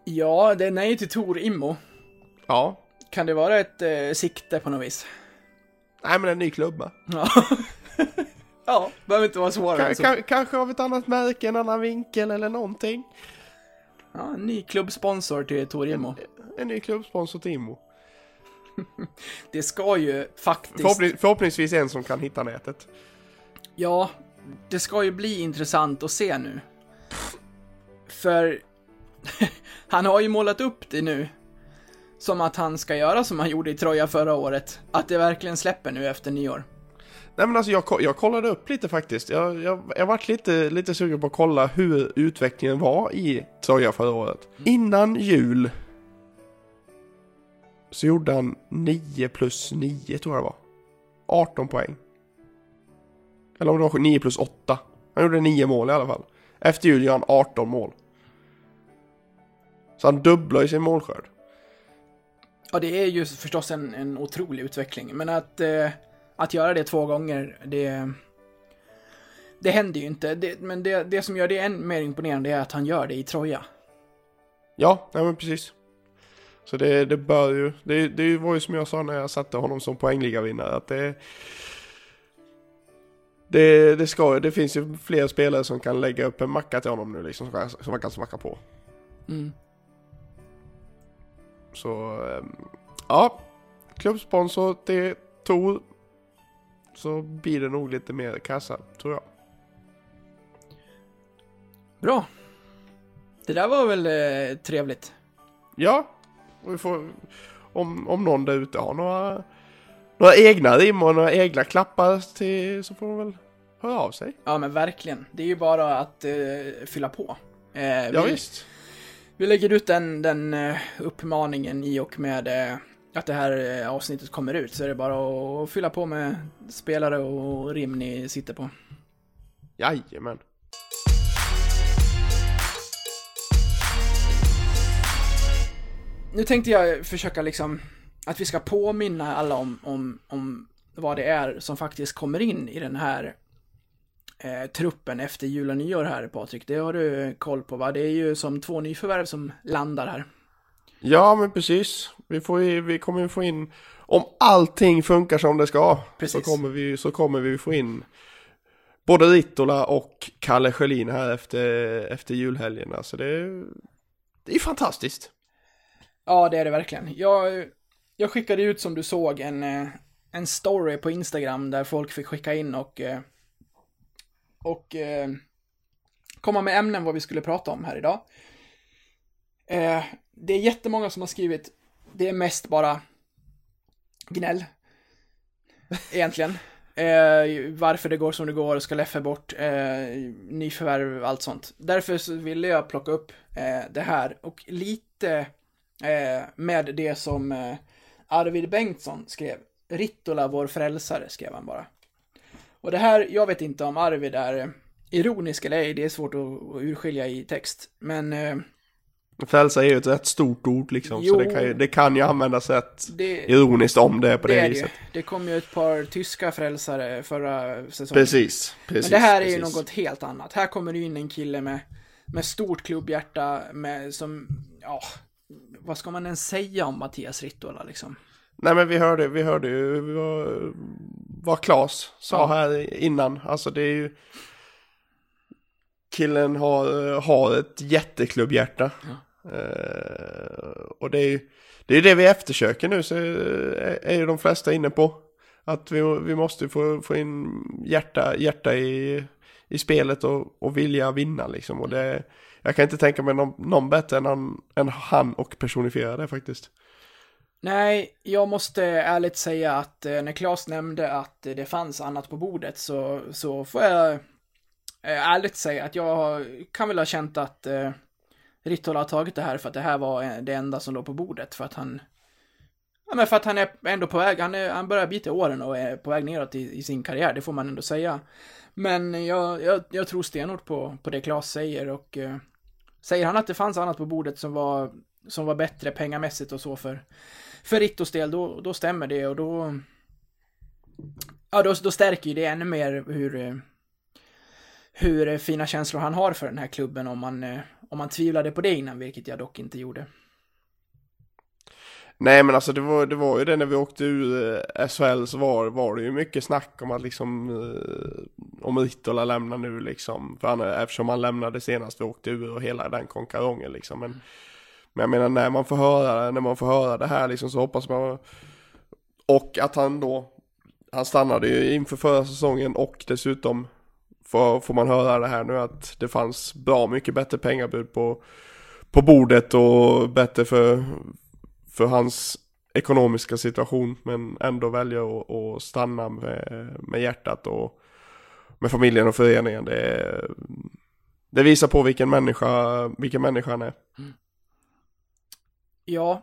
Ja, den är ju till Tor Immo. Ja, Kan det vara ett eh, sikte på något vis? nej men en ny klubba. Ja. ja, behöver inte vara svårare än så. ka- kanske av ett annat märke, en annan vinkel eller någonting. Ja, en ny klubbsponsor till Tor Immo. En ny klubbsponsor till Immo. Det ska ju faktiskt... Förhoppning, förhoppningsvis en som kan hitta nätet. Ja, det ska ju bli intressant att se nu. För han har ju målat upp det nu. Som att han ska göra som han gjorde i Troja förra året. Att det verkligen släpper nu efter nyår. Nej men alltså jag, jag kollade upp lite faktiskt. Jag, jag, jag varit lite, lite sugen på att kolla hur utvecklingen var i Troja förra året. Innan jul så gjorde han 9 plus 9 tror jag det var. 18 poäng. Eller om det var 9 plus 8. Han gjorde 9 mål i alla fall. Efter jul gör han 18 mål. Så han dubblar ju sin målskörd. Ja, det är ju förstås en, en otrolig utveckling, men att, eh, att göra det två gånger, det... Det händer ju inte, det, men det, det som gör det än mer imponerande är att han gör det i Troja. Ja, nej men precis. Så det, det bör ju, det, det var ju som jag sa när jag satte honom som poängligavinnare att det det, det, ska, det finns ju fler spelare som kan lägga upp en macka till honom nu liksom, som, som man kan smacka på. Mm. Så, ehm, ja. Klubbsponsor till Tor. Så blir det nog lite mer kassa, tror jag. Bra. Det där var väl eh, trevligt. Ja, vi får, om, om någon där ute har några, några egna rim och några egna klappar till, så får de väl höra av sig. Ja, men verkligen. Det är ju bara att eh, fylla på. Eh, Ja, vi, visst. vi lägger ut den, den eh, uppmaningen i och med eh, att det här eh, avsnittet kommer ut, så är det bara att fylla på med spelare och rim ni sitter på. Jajamän. Nu tänkte jag försöka liksom att vi ska påminna alla om, om, om vad det är som faktiskt kommer in i den här eh, truppen efter jul och nyår här Patrik. Det har du koll på va? Det är ju som två nyförvärv som landar här. Ja, men precis. Vi, får ju, vi kommer ju få in, om allting funkar som det ska, Precis. så kommer, vi, så kommer vi få in både Rittola och Kalle Sjölin här efter, efter julhelgen. Alltså det, det är fantastiskt. Ja, det är det verkligen. Jag, jag skickade ut som du såg en, eh, en story på Instagram där folk fick skicka in och, eh, och eh, komma med ämnen vad vi skulle prata om här idag. Det är jättemånga som har skrivit, det är mest bara gnäll. Egentligen. Eh, varför det går som det går, ska Leffe bort, eh, nyförvärv, allt sånt. Därför så ville jag plocka upp eh, det här och lite eh, med det som eh, Arvid Bengtsson skrev. Rittola, vår frälsare, skrev han bara. Och det här, jag vet inte om Arvid är ironisk eller ej, det är svårt att, att urskilja i text. Men eh, Frälsa är ju ett rätt stort ord liksom, Jo. så det kan, ju, det kan ju användas rätt det, ironiskt om det är på det, det är det ju. viset. Det kom ju ett par tyska frälsare förra säsongen. Precis, precis. Men det här är ju något helt annat. Här kommer det in en kille med med stort klubbhjärta, med som, ja, vad ska man ens säga om Mattias Rittola liksom? Nej men vi hörde, vi hörde ju vad, vad Claes sa Ja. här innan. Alltså det är ju Killen har, har ett jätteklubbhjärta. Eh, Eh, och det är ju det, är det vi eftersöker nu så är, är ju de flesta inne på. Att vi, vi måste få, få in hjärta, hjärta i, i spelet och, och vilja vinna liksom. Och det, jag kan inte tänka mig någon, någon bättre än han, än han och personifiera det faktiskt. Nej, jag måste ärligt säga att eh, när Claes nämnde att det fanns annat på bordet så, så får jag ärligt säga att jag kan väl ha känt att eh, Rittola har tagit det här för att det här var eh, det enda som låg på bordet för att han Ja men för att han är ändå på väg, han, är, han börjar bita i åren och är på väg neråt i, i sin karriär, det får man ändå säga. Men jag, jag, jag tror stenhårt på, på det Claes säger och eh, säger han att det fanns annat på bordet som var, som var bättre pengamässigt och så för, för Rittos del, då, då stämmer det och då... Ja, då, då stärker ju det ännu mer hur, eh, hur fina känslor han har för den här klubben om man, eh, om man tvivlade på det innan, vilket jag dock inte gjorde. Nej men alltså det var, det var ju det när vi åkte ur eh, SHL så var, var det ju mycket snack om att liksom eh, om Rittola lämnar nu liksom. För han, eftersom han lämnade senast vi åkte ur och hela den konkarongen liksom. Men, men jag menar när man får höra när man får höra det här liksom så hoppas man och att han då han stannade ju inför förra säsongen och dessutom får, får man höra det här nu att det fanns bra mycket bättre pengabud på, på bordet och bättre för, för hans ekonomiska situation men ändå väljer att, att stanna med, med hjärtat och med familjen och föreningen. Det, det visar på vilken människa, vilken människa han är. Mm. Ja,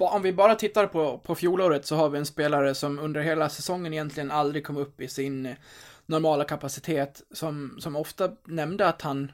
om vi bara tittar på, på fjolåret så har vi en spelare som under hela säsongen egentligen aldrig kom upp i sin normala kapacitet, som, som ofta nämnde att han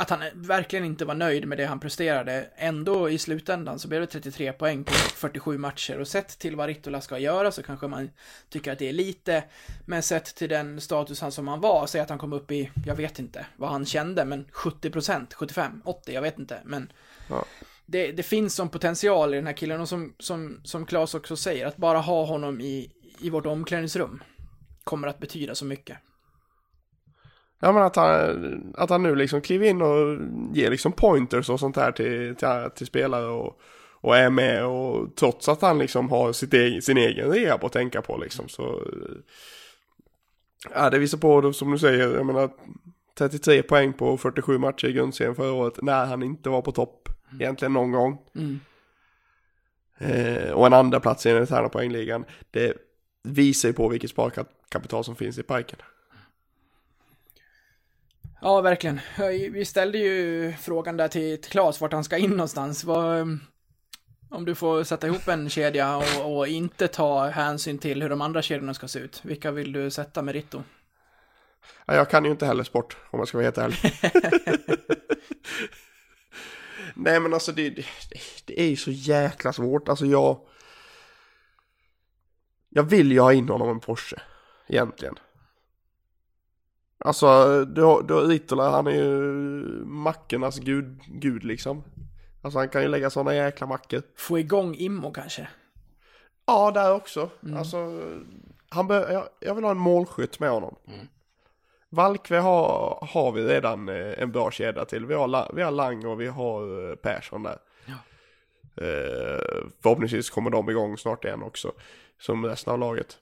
att han verkligen inte var nöjd med det han presterade. Ändå i slutändan så blev det 33 poäng på 47 matcher och sett till vad Rittola ska göra så kanske man tycker att det är lite. Men sett till den status han som han var, säg att han kom upp i, jag vet inte vad han kände, men 70 procent, 75, 80, jag vet inte. Men Ja. det, det finns som potential i den här killen och som, som, som Claes också säger, att bara ha honom i, i vårt omklädningsrum kommer att betyda så mycket. Ja men att han, att han nu liksom kliver in och ger liksom pointers och sånt här till, till, till spelare och, och är med och trots att han liksom har sitt egen, sin egen rehab att tänka på liksom så Ja det visar på som du säger, jag menar 33 poäng på 47 matcher i grundserien förra året när han inte var på topp egentligen någon gång. Mm. Eh, och en andra plats i den interna poängligan. Det visar ju på vilket sparkapital som finns i parken. Ja, verkligen. Vi ställde ju frågan där till, Claes vart han ska in någonstans. Vad, om du får sätta ihop en kedja och, och inte ta hänsyn till hur de andra kedjorna ska se ut. Vilka vill du sätta med Ritto? Ja, jag kan ju inte heller sport om jag ska vara helt ärlig. Nej men alltså det, det, det är ju så jäkla svårt. Alltså jag... Jag vill ju ha in honom en Porsche. Egentligen. Alltså du har, du har Ritola, han är ju mackornas gud, gud liksom. Alltså han kan ju lägga sådana jäkla mackor. Få igång Immo kanske? Ja, där också. Alltså, han bör, jag, jag vill ha en målskytt med honom. Valkve har, har vi redan eh, en bra kedja till. Vi har, La- vi har Lang och vi har eh, Persson där. Eh, förhoppningsvis kommer de igång snart igen också. Som resten av laget.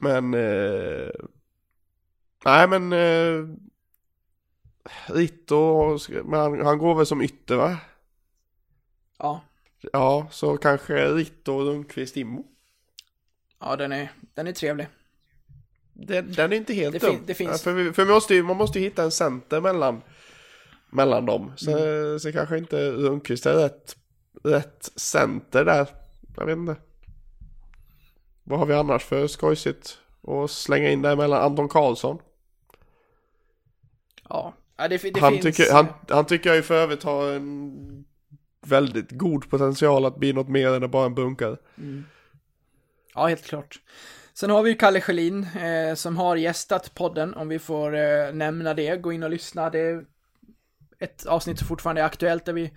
Men... Eh, nej men... Eh, Ritto, men han, han går väl som ytter va? Ja. Ja, så kanske Ritto, Lundqvist, Immo. Ja, den är, den är trevlig. Den, den är inte helt Det dum. det finns- För, vi, för vi måste ju, man måste ju hitta en center mellan, mellan dem. Så, Mm. så kanske inte Lundqvist är rätt, rätt center där. Jag vet inte. Vad har vi annars för skojsigt? Och slänga in där mellan Anton Karlsson. Ja, det, det han, finns... tycker, han, han tycker jag ju för övrigt har en väldigt god potential att bli något mer än bara en bunkare. Ja, helt klart. Sen har vi ju Kalle Schelin eh, som har gästat podden, om vi får eh, nämna det. Gå in och lyssna. Det är ett avsnitt som fortfarande är aktuellt där vi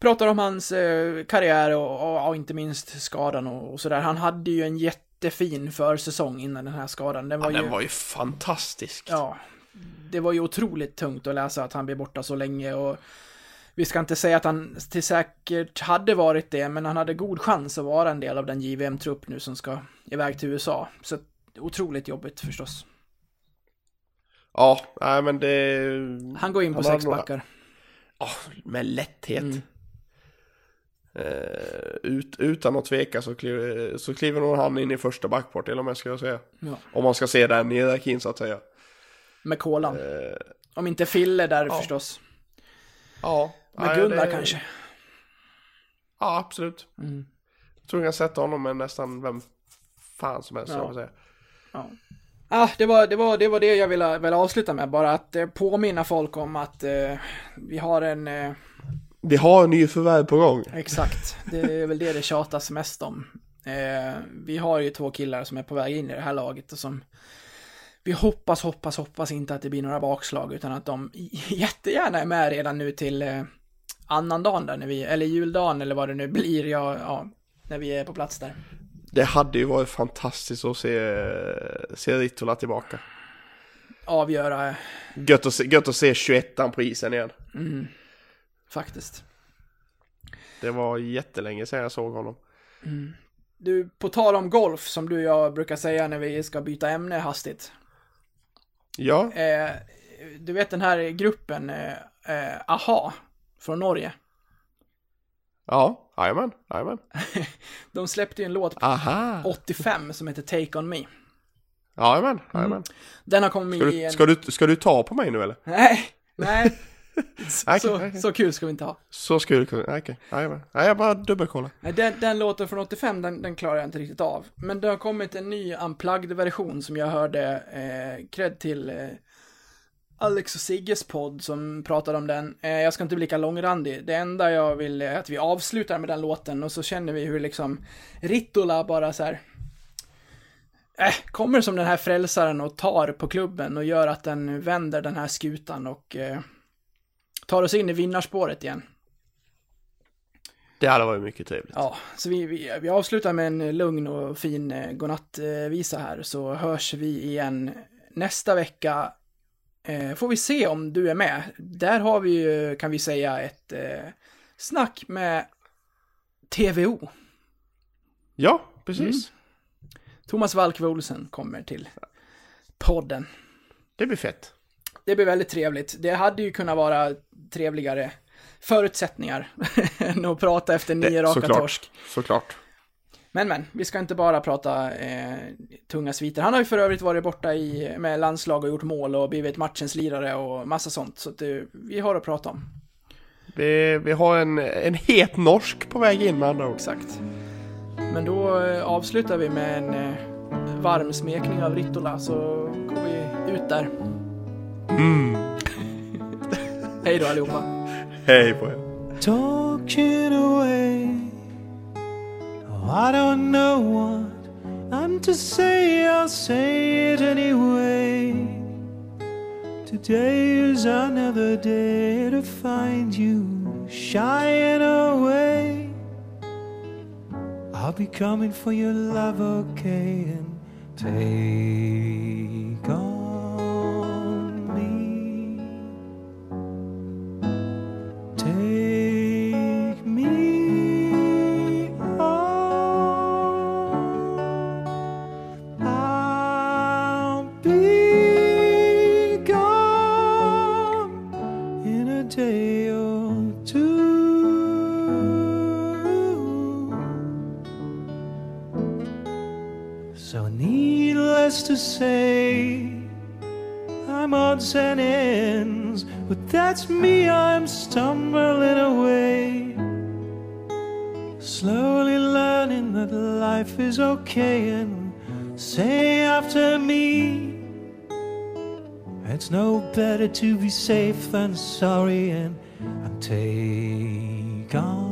pratar om hans eh, karriär och, och, och inte minst skadan och, och sådär. Han hade ju en jättefin försäsong innan den här skadan. Den var Ja, ju... den var ju fantastisk. Ja, det var ju otroligt tungt att läsa att han blev borta så länge och vi ska inte säga att han till säkert hade varit det, men han hade god chans att vara en del av den JVM-trupp nu som ska iväg till USA. Så otroligt jobbigt förstås. Ja, nej men det... Han går in på sex backar. Ja, med lätthet. Mm. Eh, ut, utan att tveka så kliver, så kliver nog han in i första backpart till och med ska jag säga. Ja. Om man ska se den hierarkin så att säga. Med kolan. Eh, Om inte Fille där ja. förstås. ja. Med nej, Gunnar det- kanske. Ja, absolut. Mm. Jag tror jag kan sätta honom med nästan vem fan som helst. Ja. Jag säga. Ja. Ah, det, var, det, var, det var det jag ville, ville avsluta med, bara att eh, påminna folk om att eh, vi har en... Eh, Vi har en ny förvärv på gång. exakt, det är väl det det tjatas mest om. Eh, vi har ju två killar som är på väg in i det här laget och som vi hoppas, hoppas, hoppas inte att det blir några bakslag utan att de jättegärna är med redan nu till eh, annandagen där när vi, eller juldagen eller vad det nu blir, ja, ja, när vi är på plats där. Det hade ju varit fantastiskt att se, se Rittola tillbaka. Avgöra, Gött att se, gött att se 21 på isen igen. mm, faktiskt. Det var jättelänge sedan jag såg honom. Du, på tal om golf, som du och jag brukar säga när vi ska byta ämne hastigt. Ja, Eh, du vet den här gruppen, eh, eh, AHA, från Norge. ja, jajamän, jajamän. De släppte ju en låt Aha, 85 som heter Take On Me. jajamän, jajamän. Den har kommit Ska i du, en... ska, du, ska du ta på mig nu eller? Nej, nej. Så, okej. så kul ska vi inte ha. Så nej, okej, jajamän. Nej, jag bara dubbelkollar. Den, den låten från 85, den, den klarar jag inte riktigt av. Men det har kommit en ny unplugged-version som jag hörde, eh, cred till eh, Alex och Sigges podd som pratade om den. Eh, jag ska inte bli lika långrandig. Det enda jag vill är att vi avslutar med den låten och så känner vi hur liksom Rittola bara så här eh, kommer som den här frälsaren och tar på klubben och gör att den vänder den här skutan och eh, tar oss in i vinnarspåret igen. Det hade varit mycket trevligt. Ja, så vi, vi, vi avslutar med en lugn och fin eh, godnattvisa här, så hörs vi igen nästa vecka. Eh, får vi se om du är med. Där har vi ju, kan vi säga, ett eh, snack med TVO. Ja, precis. Thomas Valkve Olsen kommer till podden. Det blir fett. Det blir väldigt trevligt. Det hade ju kunnat vara trevligare förutsättningar än att prata efter nio Det, raka såklart. torsk. Såklart. Men men, vi ska inte bara prata eh, tunga sviter. Han har ju för övrigt varit borta i, med landslag och gjort mål och blivit matchens lirare och massa sånt. Så det, vi har att prata om. Vi, vi har en, en het norsk på väg in med andra ord. Exakt. Men då eh, avslutar vi med en eh, varm smekning av Rittola så går vi ut där. Hej då allihopa. Hej på er. talking away. Oh, I don't know what I'm to say, I'll say it anyway. Today is another day to find you shying away. I'll be coming for your love, okay, and take on to say, I'm odds and ends, but that's me, I'm stumbling away. Slowly learning that life is okay, and say after me, it's no better to be safe than sorry, and, and take on